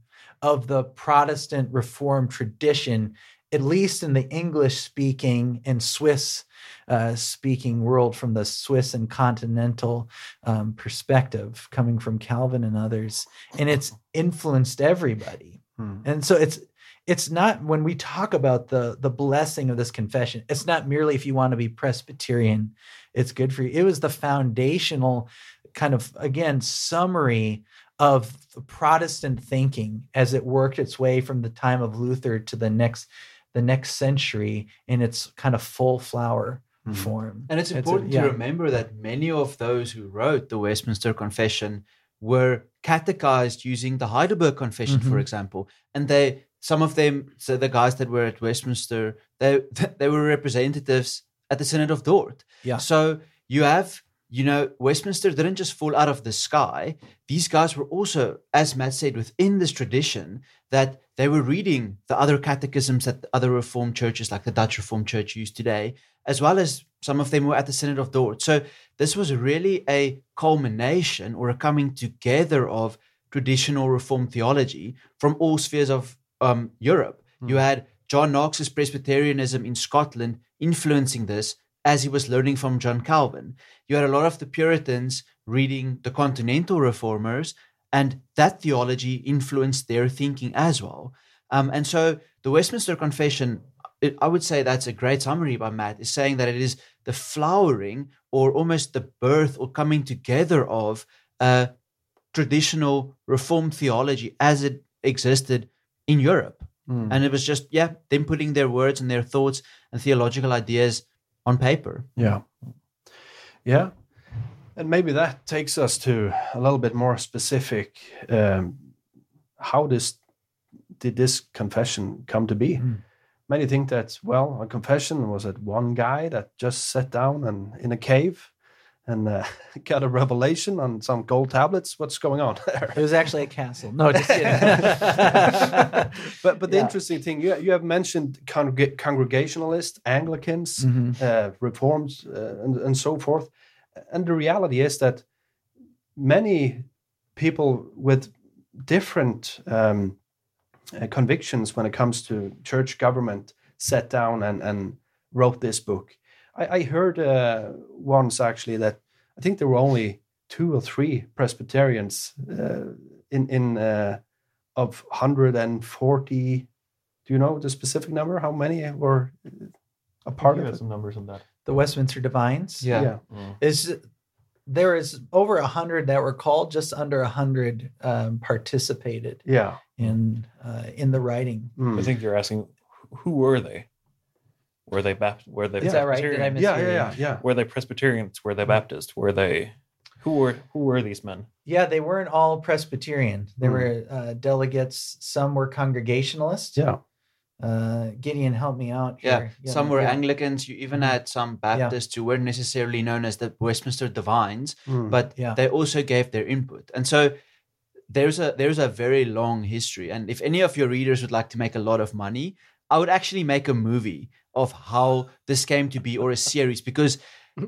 of the protestant reformed tradition at least in the english speaking and swiss uh, speaking world from the Swiss and continental um, perspective, coming from Calvin and others, and it's influenced everybody. Mm. And so it's it's not when we talk about the the blessing of this confession, it's not merely if you want to be Presbyterian, it's good for you. It was the foundational kind of again summary of the Protestant thinking as it worked its way from the time of Luther to the next the next century in its kind of full flower Mhm. form. And it's a- important yeah. to remember that many of those who wrote the Westminster Confession were catechized using the Heidelberg Confession, for Mhm. example. And they, some of them, so the guys that were at Westminster, they they were representatives at the Synod of Dort. Yeah. So you have, you know, Westminster didn't just fall out of the sky. These guys were also, as Matt said, within this tradition that they were reading the other catechisms that other Reformed churches, like the Dutch Reformed Church, use today, as well as some of them were at the Synod of Dort. So this was really a culmination or a coming together of traditional Reformed theology from all spheres of um, Europe. You had John Knox's Presbyterianism in Scotland influencing this as he was learning from John Calvin. You had a lot of the Puritans reading the Continental Reformers, and that theology influenced their thinking as well. Um, and so the Westminster Confession, it, I would say that's a great summary by Matt, is saying that it is the flowering or almost the birth or coming together of uh, traditional Reformed theology as it existed in Europe. Mm. And it was just, yeah, them putting their words and their thoughts and theological ideas on paper. Yeah. Yeah. And maybe that takes us to a little bit more specific. Um, how this did this confession come to be? Mm. Many think that well, a confession was that one guy that just sat down and in a cave and uh, got a revelation on some gold tablets. What's going on there? It was actually a castle. No, just kidding. but but the Yeah. interesting thing you you have mentioned congreg- congregationalists, Anglicans, Mhm. uh, reforms, uh, and and so forth, and the reality is that many people with different um, uh, convictions when it comes to church government sat down and and wrote this book. I, I heard uh, once actually that I think there were only two or three Presbyterians uh, in in uh, of 140 do you know the specific number how many were a part of it some numbers on that. the Westminster Divines. Yeah. is there is over a hundred that were called. Just under a hundred um, participated yeah in uh, in the writing. Mm. I think you're asking who- who were they? Were they Baptist? Were they Is that right? Did I Presbyterian? miss yeah yeah yeah yeah Were they Presbyterians? Were they Baptist? Were they who were who were these men? Yeah, they weren't all Presbyterian. There Hmm. were uh, delegates. Some were Congregationalists. yeah uh, Gideon, help me out Here. Yeah, here. some were yeah. Anglicans. You even Mhm. had some Baptists who weren't necessarily known as the Westminster Divines, Mm. but Yeah. they also gave their input. And so there's a there's a very long history. And if any of your readers would like to make a lot of money, I would actually make a movie of how this came to be or a series because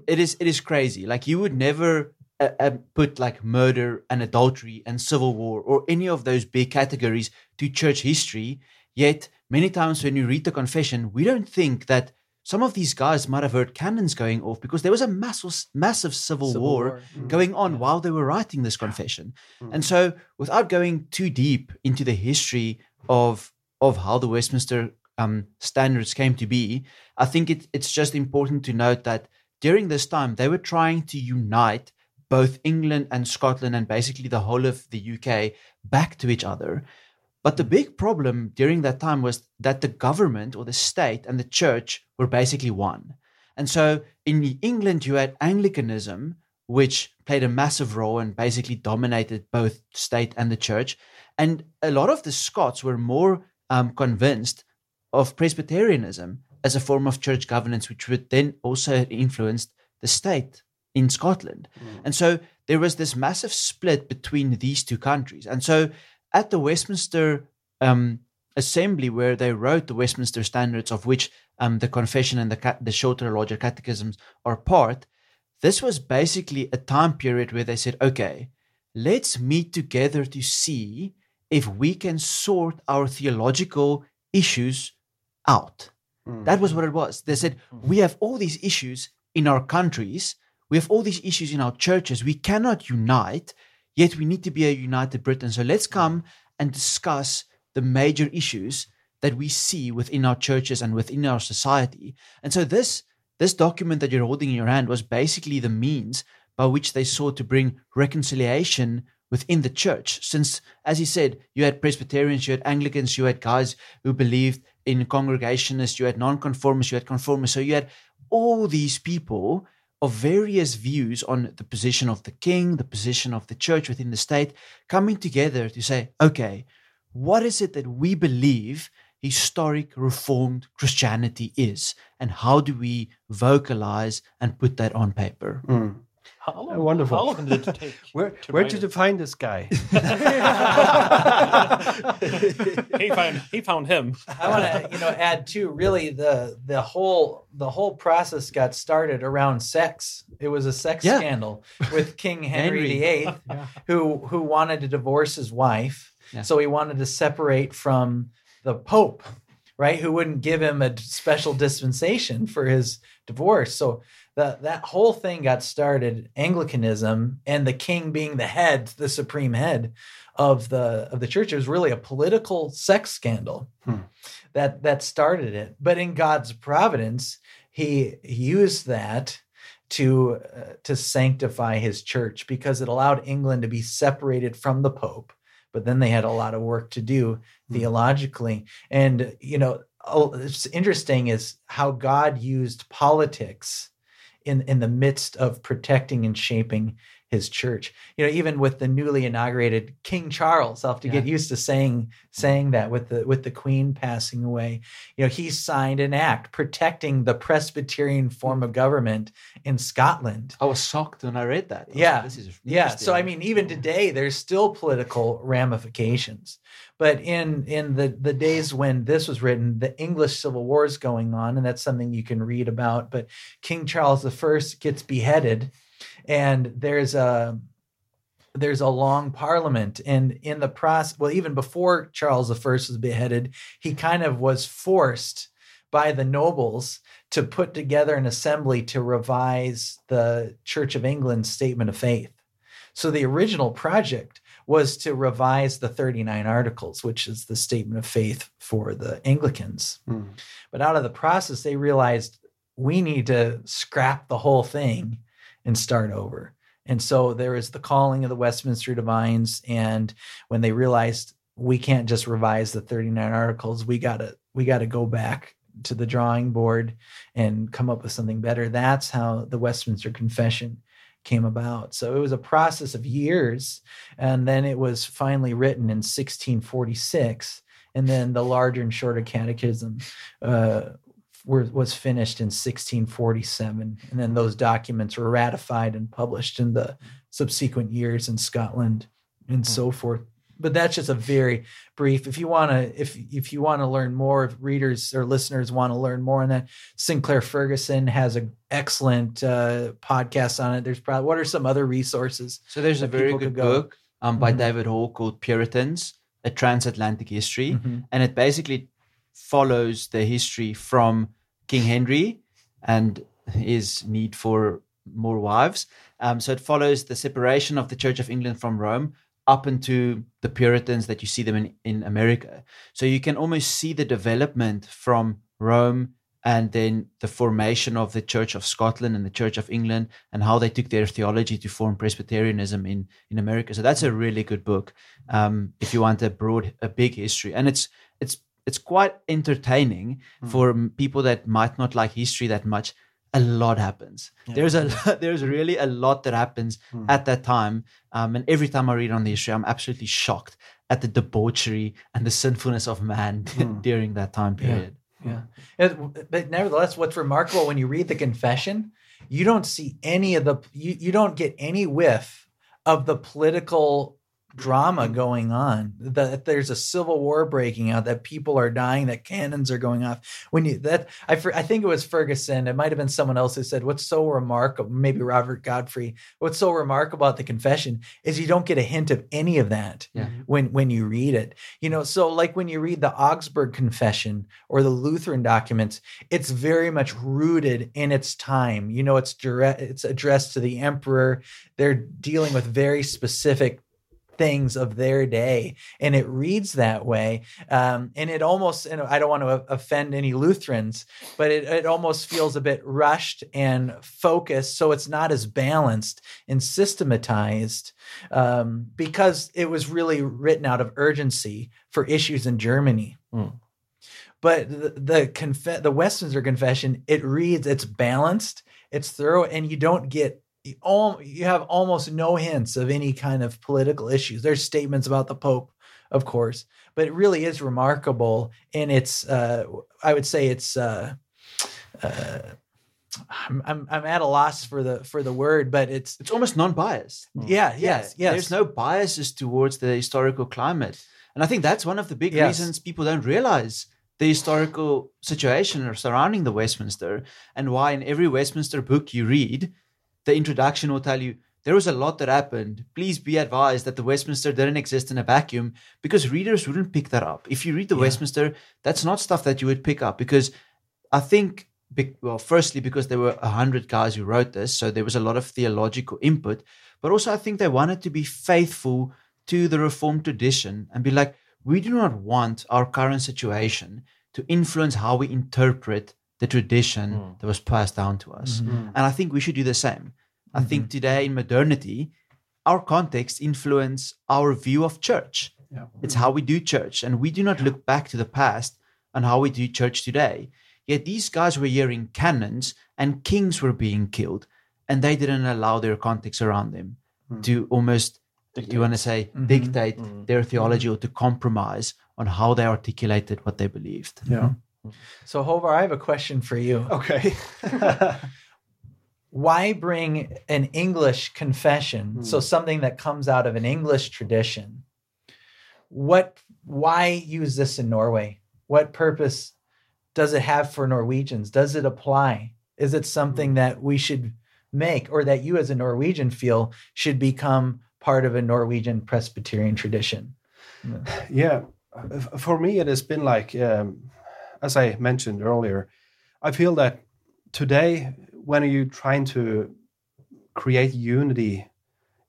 it is it is crazy. Like you would never uh, uh, put like murder and adultery and civil war or any of those big categories to church history. Yet many times when you read the confession, we don't think that some of these guys might have heard cannons going off because there was a massive massive civil, Civil war, War. going on while they were writing this confession. And so without going too deep into the history of of how the Westminster um, standards came to be, I think it, it's just important to note that during this time they were trying to unite both England and Scotland and basically the whole of the UK back to each other. But the big problem during that time was that the government or the state and the church were basically one. And so in England, you had Anglicanism, which played a massive role and basically dominated both state and the church. And a lot of the Scots were more um, convinced of Presbyterianism as a form of church governance, which would then also influence the state in Scotland. And so there was this massive split between these two countries. And so at the Westminster um, Assembly, where they wrote the Westminster Standards, of which um, the Confession and the, the shorter, larger catechisms are part, this was basically a time period where they said, okay, let's meet together to see if we can sort our theological issues out. Mm. That was what it was. They said, mm. we have all these issues in our countries, we have all these issues in our churches. We cannot unite, yet we need to be a united Britain. So let's mm. come and discuss the major issues that we see within our churches and within our society. And so this this document that you're holding in your hand was basically the means by which they sought to bring reconciliation within the church. Since, as he said, you had Presbyterians, you had Anglicans, you had guys who believed in congregationists, you had nonconformists, you had conformists. So you had all these people of various views on the position of the king, the position of the church within the state, coming together to say, okay, what is it that we believe historic reformed Christianity is? And how do we vocalize and put that on paper? Mm. How long, uh, wonderful. How long did it take? Where to where write did it? you find this guy? he found he found him. I want to, you know, add too. Really, the the whole the whole process got started around sex. It was a sex Yeah. scandal with King Henry, Henry. VIII, who who wanted to divorce his wife. Yeah. So he wanted to separate from the Pope, right? Who wouldn't give him a special dispensation for his divorce. So that that whole thing got started Anglicanism and the king being the head, the supreme head of the of the church. It was really a political sex scandal that that started it. But in God's providence, He used that to uh, to sanctify His church because it allowed England to be separated from the Pope. But then they had a lot of work to do theologically, and you know, oh, it's interesting is how God used politics in in the midst of protecting and shaping his church. You know, even with the newly inaugurated King Charles, I'll have to get used to saying saying that with the with the Queen passing away. You know, he signed an act protecting the Presbyterian form of government in Scotland. I was shocked when I read that. I like, Yeah. this is Yeah. So I mean, even today, there's still political ramifications. But in in the the days when this was written, the English Civil War is going on, and that's something you can read about. But King Charles I gets beheaded, and there's a there's a long parliament. And in the process well even before charles i was beheaded he kind of was forced by the nobles to put together an assembly to revise the church of england's statement of faith. So the original project was to revise the 39 articles which is the statement of faith for the anglicans. Hmm. But out of the process they realized we need to scrap the whole thing and start over and so there is the calling of the Westminster Divines. And when they realized we can't just revise the 39 articles, we gotta we gotta go back to the drawing board and come up with something better. That's how the Westminster Confession came about. So it was a process of years. And then it was finally written in 1646. and then the larger and shorter catechism uh, were, was finished in 1647, and then those documents were ratified and published in the subsequent years in Scotland and so forth. But that's just a very brief. If you want to, if if you want to learn more, if readers or listeners want to learn more on that, Sinclair Ferguson has an excellent uh, podcast on it. There's probably what are some other resources? So there's a very good go. book um, by Mhm. David Hall called Puritans, A Transatlantic History. Mhm. And it basically follows the history from King Henry and his need for more wives. Um, so it follows the separation of the Church of England from Rome up into the Puritans that you see them in, in America. So you can almost see the development from Rome and then the formation of the Church of Scotland and the Church of England and how they took their theology to form Presbyterianism in, in America. So that's a really good book um, if you want a broad, a big history. And it's it's it's quite entertaining hmm. for people that might not like history that much. A lot happens. There's a there's really a lot that happens hmm. at that time, um, and every time I read on the history, I'm absolutely shocked at the debauchery and the sinfulness of man hmm. during that time period. Yeah. It- but nevertheless, what's remarkable when you read the confession, you don't see any of the you, you don't get any whiff of the political drama mm. going on that there's a civil war breaking out that people are dying that cannons are going off. When you that i i think it was ferguson it might have been someone else who said what's so remarkable maybe robert godfrey what's so remarkable about the confession is you don't get a hint of any of that Yeah. when when you read it. You know so like when you read the augsburg confession or the lutheran documents it's very much rooted in its time. You know it's direct it's addressed to the emperor. They're dealing with very specific things of their day and it reads that way um, and it almost and i don't want to offend any lutherans but it, it almost feels a bit rushed and focused so it's not as balanced and systematized um, because it was really written out of urgency for issues in germany. But the the, conf- the Westminster Confession it reads it's balanced, it's thorough, and you don't get you, have almost no hints of any kind of political issues. There's statements about the Pope, of course, but it really is remarkable in its. Uh, I would say it's. Uh, uh, I'm, I'm I'm at a loss for the for the word, but it's It's almost non-biased. yeah yes yes There's no biases towards the historical climate. And I think that's one of the big Yes. reasons people don't realize the historical situation surrounding the Westminster and why in every Westminster book you read, the introduction will tell you there was a lot that happened. Please be advised that the Westminster didn't exist in a vacuum because readers wouldn't pick that up. If you read the Westminster, that's not stuff that you would pick up because I think, well, firstly, because there were a hundred guys who wrote this, so there was a lot of theological input, but also I think they wanted to be faithful to the Reformed tradition and be like, we do not want our current situation to influence how we interpret the tradition hmm. that was passed down to us. Mm-hmm. Hmm. And I think we should do the same. I think mm-hmm. today in modernity, our context influence our view of church. It's how we do church, and we do not look back to the past on how we do church today. Yet these guys were hearing cannons and kings were being killed, and they didn't allow their context around them hmm. to almost, you want to say, mm-hmm. dictate their theology or to compromise on how they articulated what they believed. Yeah. So Hovar, I have a question for you. Okay. why bring an English confession? So something that comes out of an English tradition. What why use this in Norway? What purpose does it have for Norwegians? Does it apply? Is it something that we should make or that you as a Norwegian feel should become part of a Norwegian Presbyterian tradition? yeah for me it has been like um, as i mentioned earlier i feel that today when you're trying to create unity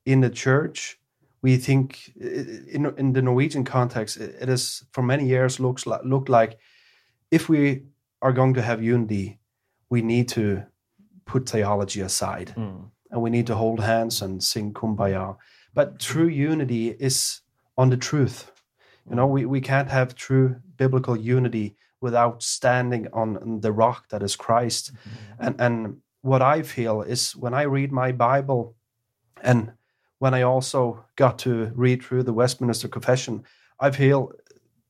in the church? We think in, in the norwegian context it is for many years looks like looked like if we are going to have unity we need to put theology aside. Hmm. And we need to hold hands and sing kumbaya. But true unity is on the truth. You hmm. know we, we can't have true biblical unity without standing on the rock that is christ. Mm-hmm. And and what i feel is when i read my bible and when i also got to read through the westminster confession i feel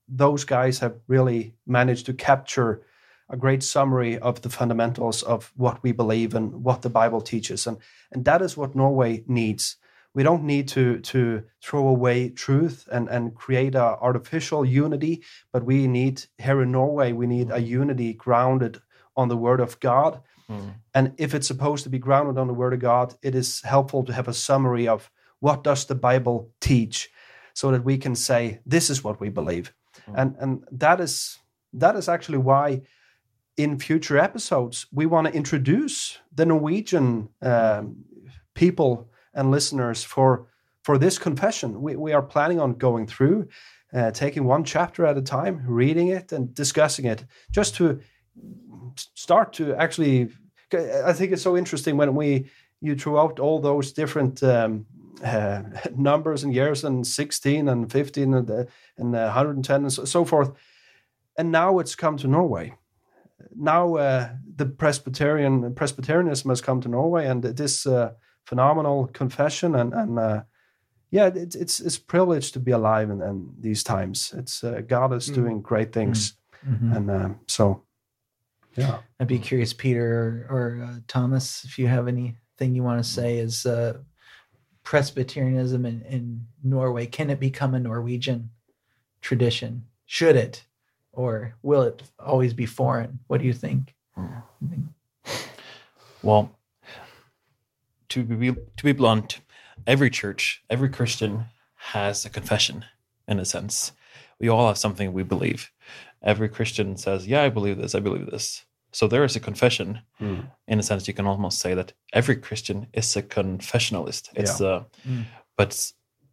those guys have really managed to capture a great summary of the fundamentals of what we believe and what the Bible teaches, and and that is what Norway needs. We don't need to to throw away truth and and create a artificial unity, but we need here in Norway we need mm. a unity grounded on the Word of God. Mm. And if it's supposed to be grounded on the Word of God, it is helpful to have a summary of what does the Bible teach, so that we can say this is what we believe, mm. and and that is that is actually why in future episodes we want to introduce the Norwegian um, people and listeners for for this confession. We we are planning on going through, uh, taking one chapter at a time, reading it and discussing it, just to start to actually. I think it's so interesting when we you threw out all those different um, uh, numbers and years and 16 and 15 and, uh, and uh, 110 and so, so forth. And now it's come to Norway. Now uh, the Presbyterian Presbyterianism has come to Norway, and this uh, phenomenal confession and and uh, yeah, it, it's it's privileged to be alive in, in these times. It's uh, God is doing great things, Mhm. and um, so yeah. I'd be curious, Peter or, or uh, Thomas, if you have anything you want to say. Is uh, Presbyterianism in, in Norway can it become a Norwegian tradition? Should it, or will it always be foreign? What do you think? Well, to be to be blunt, every church, every Christian has a confession in a sense. We all have something we believe. Every Christian says, "Yeah, I believe this. I believe this." So there is a confession. In a sense, you can almost say that every Christian is a confessionalist. It's uh, but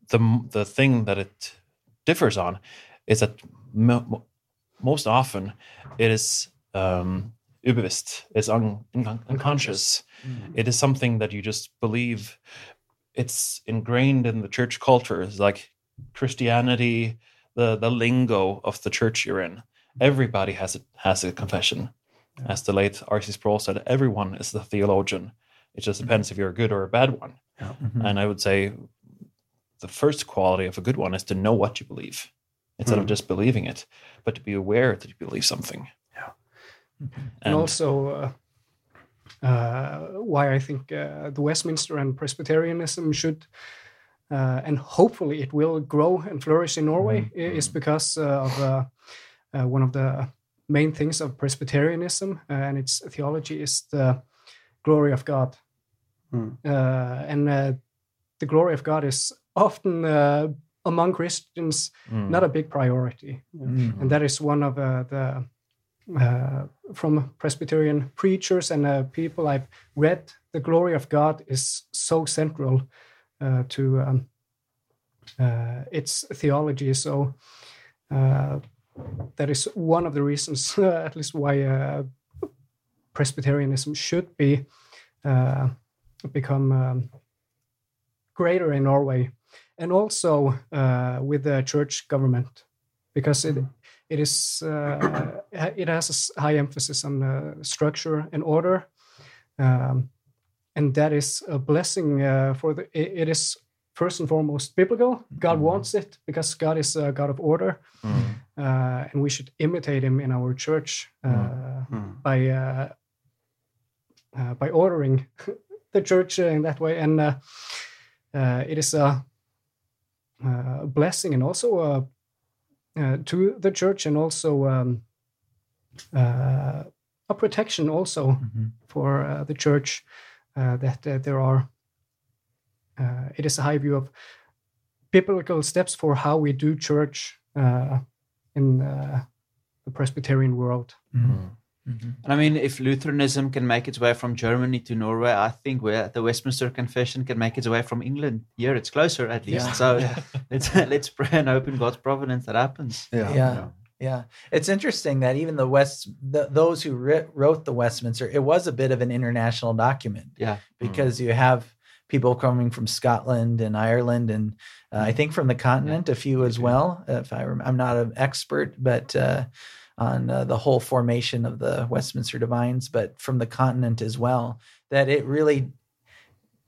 the the thing that it differs on is that mo- mo- most often it is um, ubevisst, it's un- un- unconscious. Mm-hmm. It is something that you just believe. It's ingrained in the church culture. It's like Christianity, the the lingo of the church you're in. Everybody has a, has a confession. As the late R.C. Sproul said, everyone is the theologian. It just mm-hmm. depends if you're a good or a bad one. Mm-hmm. And I would say the first quality of a good one is to know what you believe instead of mm. just believing it, but to be aware that you believe something. Yeah. and, also uh, uh, why I think uh, the Westminster and Presbyterianism should, uh, and hopefully it will grow and flourish in Norway, i- is because uh, of uh, uh, one of the main things of Presbyterianism and its theology is the glory of God. Hmm. Uh, and uh, the glory of God is often uh, among Christians not a big priority and that is one of uh, the from Presbyterian preachers and uh, people I've read. The glory of God is so central uh, to um, uh, its theology. So uh, that is one of the reasons, at least, why uh, Presbyterianism should be uh, become um, greater in Norway, and also uh, with the church government, because it it is uh, it has a high emphasis on uh, structure and order, um, and that is a blessing uh, for the. It, is first and foremost biblical. God wants it because God is a God of order, uh, and we should imitate Him in our church uh, by uh, uh, by ordering the church uh, in that way, and uh, uh, it is a, a blessing and also a uh, to the church and also um, uh, a protection also for uh, the church uh, that uh, there are uh, it is a high view of biblical steps for how we do church uh, in uh, the Presbyterian world. And I mean, if Lutheranism can make its way from Germany to Norway, I think where the Westminster Confession can make its way from England. Here, it's closer at least. Yeah. So let's let's pray and hope in God's providence that happens. yeah. Yeah, it's interesting that even the West, the, those who writ, wrote the Westminster, it was a bit of an international document Yeah. because you have people coming from Scotland and Ireland, and uh, I think from the continent, a few as well. If I rem- I'm not an expert, but uh, on uh, the whole formation of the Westminster Divines, but from the continent as well, that it really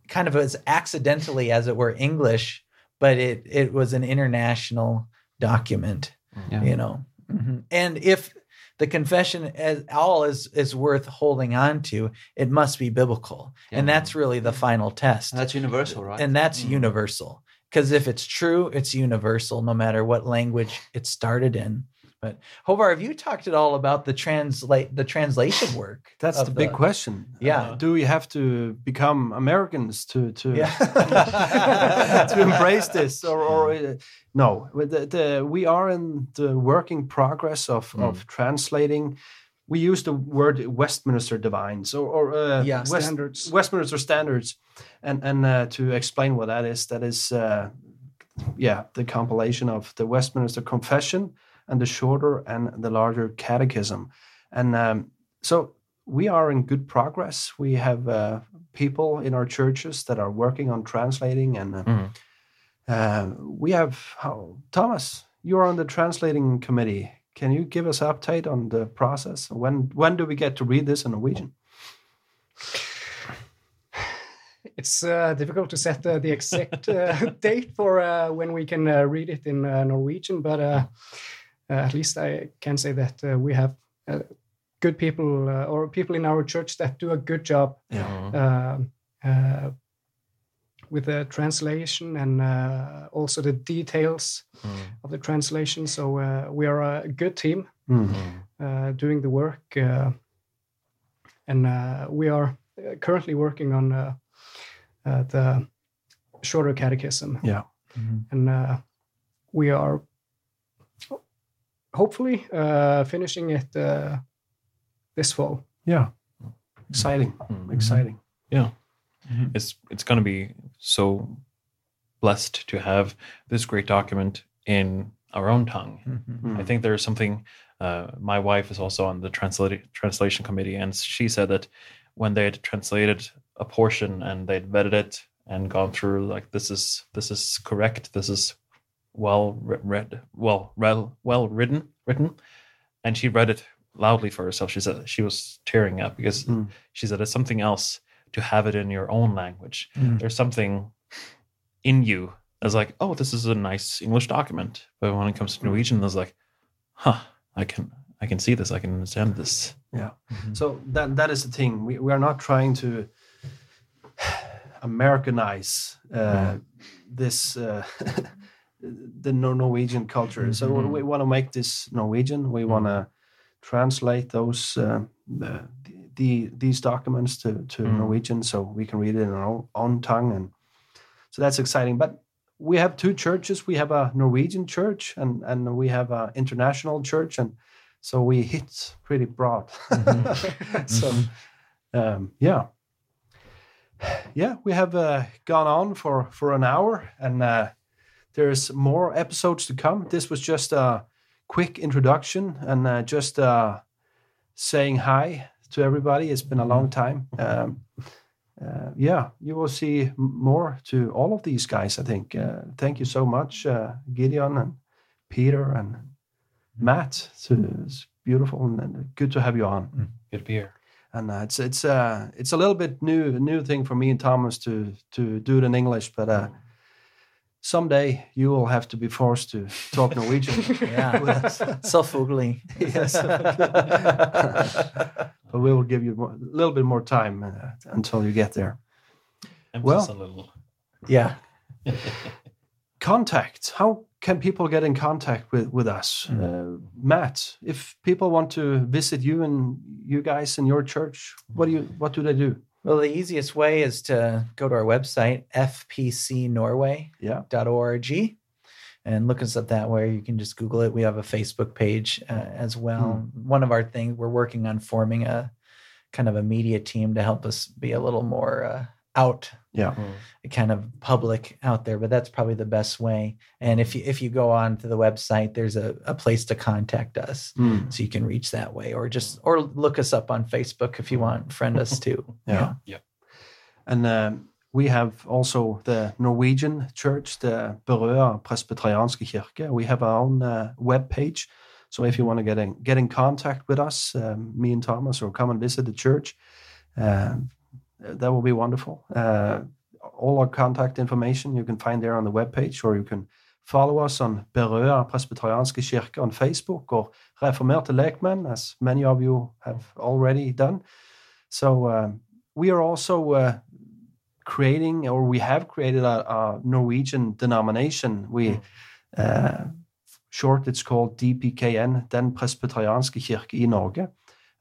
kind of was accidentally, as it were, English, but it it was an international document. Yeah. you know Mhm. and if the confession as all is is worth holding on to it must be biblical and that's really the final test And that's universal, right? and that's Mm. universal because if it's true it's universal no matter what language it started in but Hovar, have you talked at all about the translate the translation work That's of the big question. Yeah. Uh, do we have to become Americans to to Yeah. to embrace this, or, or uh, no? The, the, we are in the working progress of of translating. We use the word Westminster Divines, or, or uh, Yeah, West- standards. Westminster standards, and and uh, to explain what that is, that is, uh, yeah, the compilation of the Westminster Confession and the shorter and the larger Catechism, and um, so we are in good progress. We have uh, people in our churches that are working on translating, and uh, Mhm. uh, we have how, Thomas. You're on the translating committee. Can you give us an update on the process? When when do we get to read this in Norwegian? It's uh, difficult to set uh, the exact uh, date for uh, when we can uh, read it in uh, Norwegian, but at least I can say that uh, we have uh, good people uh, or people in our church that do a good job um, uh, with the translation and uh, also the details of the translation. So uh, we are a good team uh, doing the work, uh, and uh, we are uh, currently working on uh, uh, the shorter catechism. Yeah. and uh, we are hopefully uh, finishing it uh, this fall. Yeah. Exciting. Exciting. Yeah. It's it's going to be so blessed to have this great document in our own tongue. Mm-hmm. I think there's something. Uh, my wife is also on the translate, translation committee, and she said that when they had translated a portion and they'd vetted it and gone through like this is this is correct, this is well read, well well well written written, and she read it loudly for herself. She said she was tearing up because Mm. she said it's something else to have it in your own language. Mm. There's something in you that's like, oh, this is a nice English document. But when it comes to Norwegian, there's like, huh, I can I can see this, I can understand this. Yeah. So that that is the thing. We we are not trying to Americanize uh, this uh, the Norwegian culture. So we want to make this Norwegian. We want to translate those uh, the, the these documents to to Norwegian so we can read it in our own, own tongue and so that's exciting. But we have two churches. We have a Norwegian church and and we have an international church and so we hit pretty broad. so um, yeah, yeah, we have uh, gone on for for an hour, and uh, there's more episodes to come. This was just a quick introduction and uh, just uh, saying hi to everybody. It's been a long time. Um, uh, yeah, you will see more to all of these guys. I think. Uh, thank you so much, uh, Gideon and Peter and Matt. It's, it's beautiful and, and good to have you on Good to be here. and uh, it's it's uh it's a little bit new new thing for me and Thomas to to do it in English, but uh, someday you will have to be forced to talk Norwegian. Yeah. with us. Yes, but we will give you more, a little bit more time uh, until you get there. Emphasis Well- a little. yeah. Contact. How can people get in contact with with us, uh, Matt? If people want to visit you and you guys in your church, what do you what do they do? Well, the easiest way is to go to our website, fpcnorway.org, and look us up that way. You can just Google it. We have a Facebook page uh, as well. One of our things, we're working on forming a kind of a media team to help us be a little more uh, out Yeah. kind of public out there but that's probably the best way and if you if you go on to the website there's a, a place to contact us Mm. so you can reach that way or just or look us up on facebook if you want friend us too Yeah. Yeah and um, we have also the Norwegian church, the Berøa Presbyterianske Kirke. We have our own uh, web page. So if you want to get in, get in contact with us, um, me and Thomas, or come and visit the church, um, that will be wonderful. Uh, all our contact information you can find there on the web page, or you can follow us on Berøa Presbyterianske Kirke on Facebook or Reformerte Lekmenn, as many of you have already done. So um, we are also uh, creating, or we have created a, a Norwegian denomination. We uh, short, it's called DPKN, Den Presbyterianske Kirke i Norge,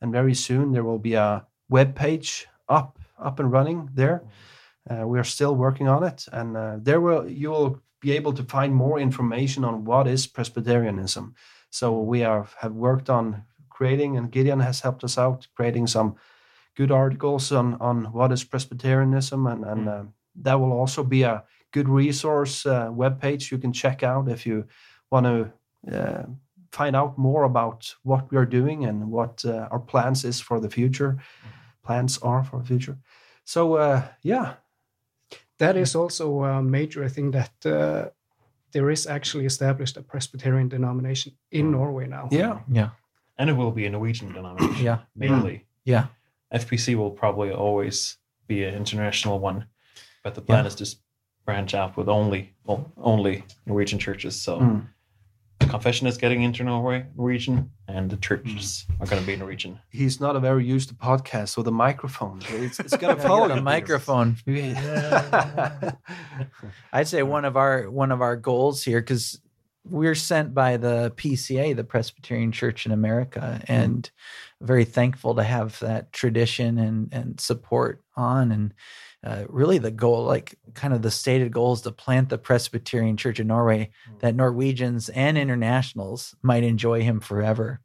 and very soon there will be a web page up up and running there. Uh, we are still working on it, and uh, there will you will be able to find more information on what is Presbyterianism. So we are have worked on creating, and Gideon has helped us out creating some good articles on on what is Presbyterianism, and and uh, that will also be a good resource uh, web page you can check out if you want to uh, find out more about what we are doing and what uh, our plans is for the future. Plans are for the future. So uh, yeah, That is also a major thing that uh, there is actually established a Presbyterian denomination in Norway now. yeah. Yeah. And it will be a Norwegian denomination. Yeah. Mainly. Yeah. FPC will probably always be an international one, but the plan Yeah. is to branch out with only well only Norwegian churches. So Mm. The confession is getting into Norway region, and the churches mm. are going to be in the region. He's not a very used to podcasts with a microphone. It's, it's gonna Yeah, follow the microphone. I'd say one of our one of our goals here because we're sent by the PCA, the Presbyterian Church in America, and mm. very thankful to have that tradition and and support on and. Uh, really, the goal, like kind of the stated goal, is to plant the Presbyterian Church in Norway that Norwegians and internationals might enjoy him forever.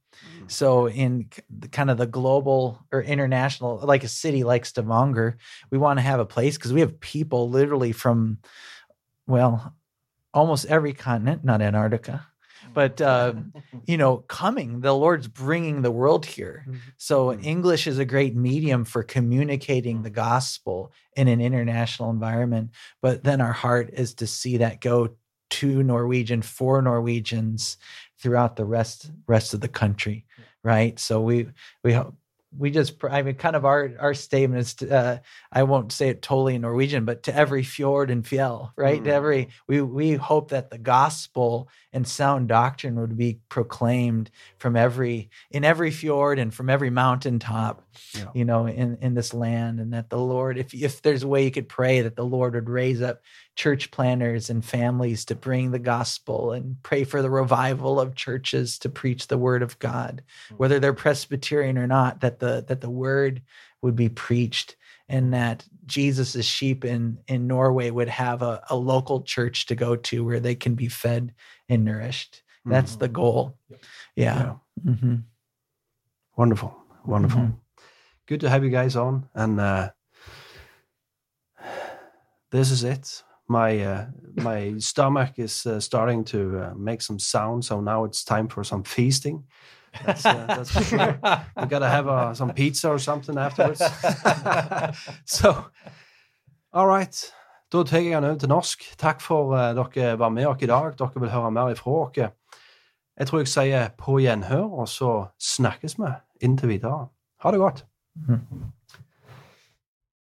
So, in the- kind of the global or international, like a city like Stavanger, we want to have a place because we have people literally from, well, almost every continent, not Antarctica, but uh, you know, coming. The Lord's bringing the world here. So English is a great medium for communicating the gospel in an international environment. But then our heart is to see that go to Norwegian for Norwegians throughout the rest rest of the country, right? So we we hope we just I mean kind of our our statement is to, uh, I won't say it totally in Norwegian, but to every fjord and fjell, right? To every we we hope that the gospel and sound doctrine would be proclaimed from every in every fjord and from every mountaintop, Yeah. you know, in in this land, and that the Lord, if if there's a way you could pray that the Lord would raise up church planners and families to bring the gospel and pray for the revival of churches to preach the word of God, hmm. whether they're Presbyterian or not, that the that the word would be preached and that Jesus' sheep in in Norway would have a, a local church to go to where they can be fed and nourished. That's the goal. Yeah. hmm Wonderful, wonderful. Mhm. Good to have you guys on, and uh, this is it. My uh, my stomach is uh, starting to uh, make some sound, so now it's time for some feasting. That's, uh, that's for. We gotta have uh, some pizza or something afterwards. so, all right. Da tar jeg den over til norsk. Takk for uh, dere var med oss i dag. Dere vil høre mer ifra oss. Jeg tror jeg sier på gjenhør, og så snakkes vi inntil videre. Ha det godt. Mhm.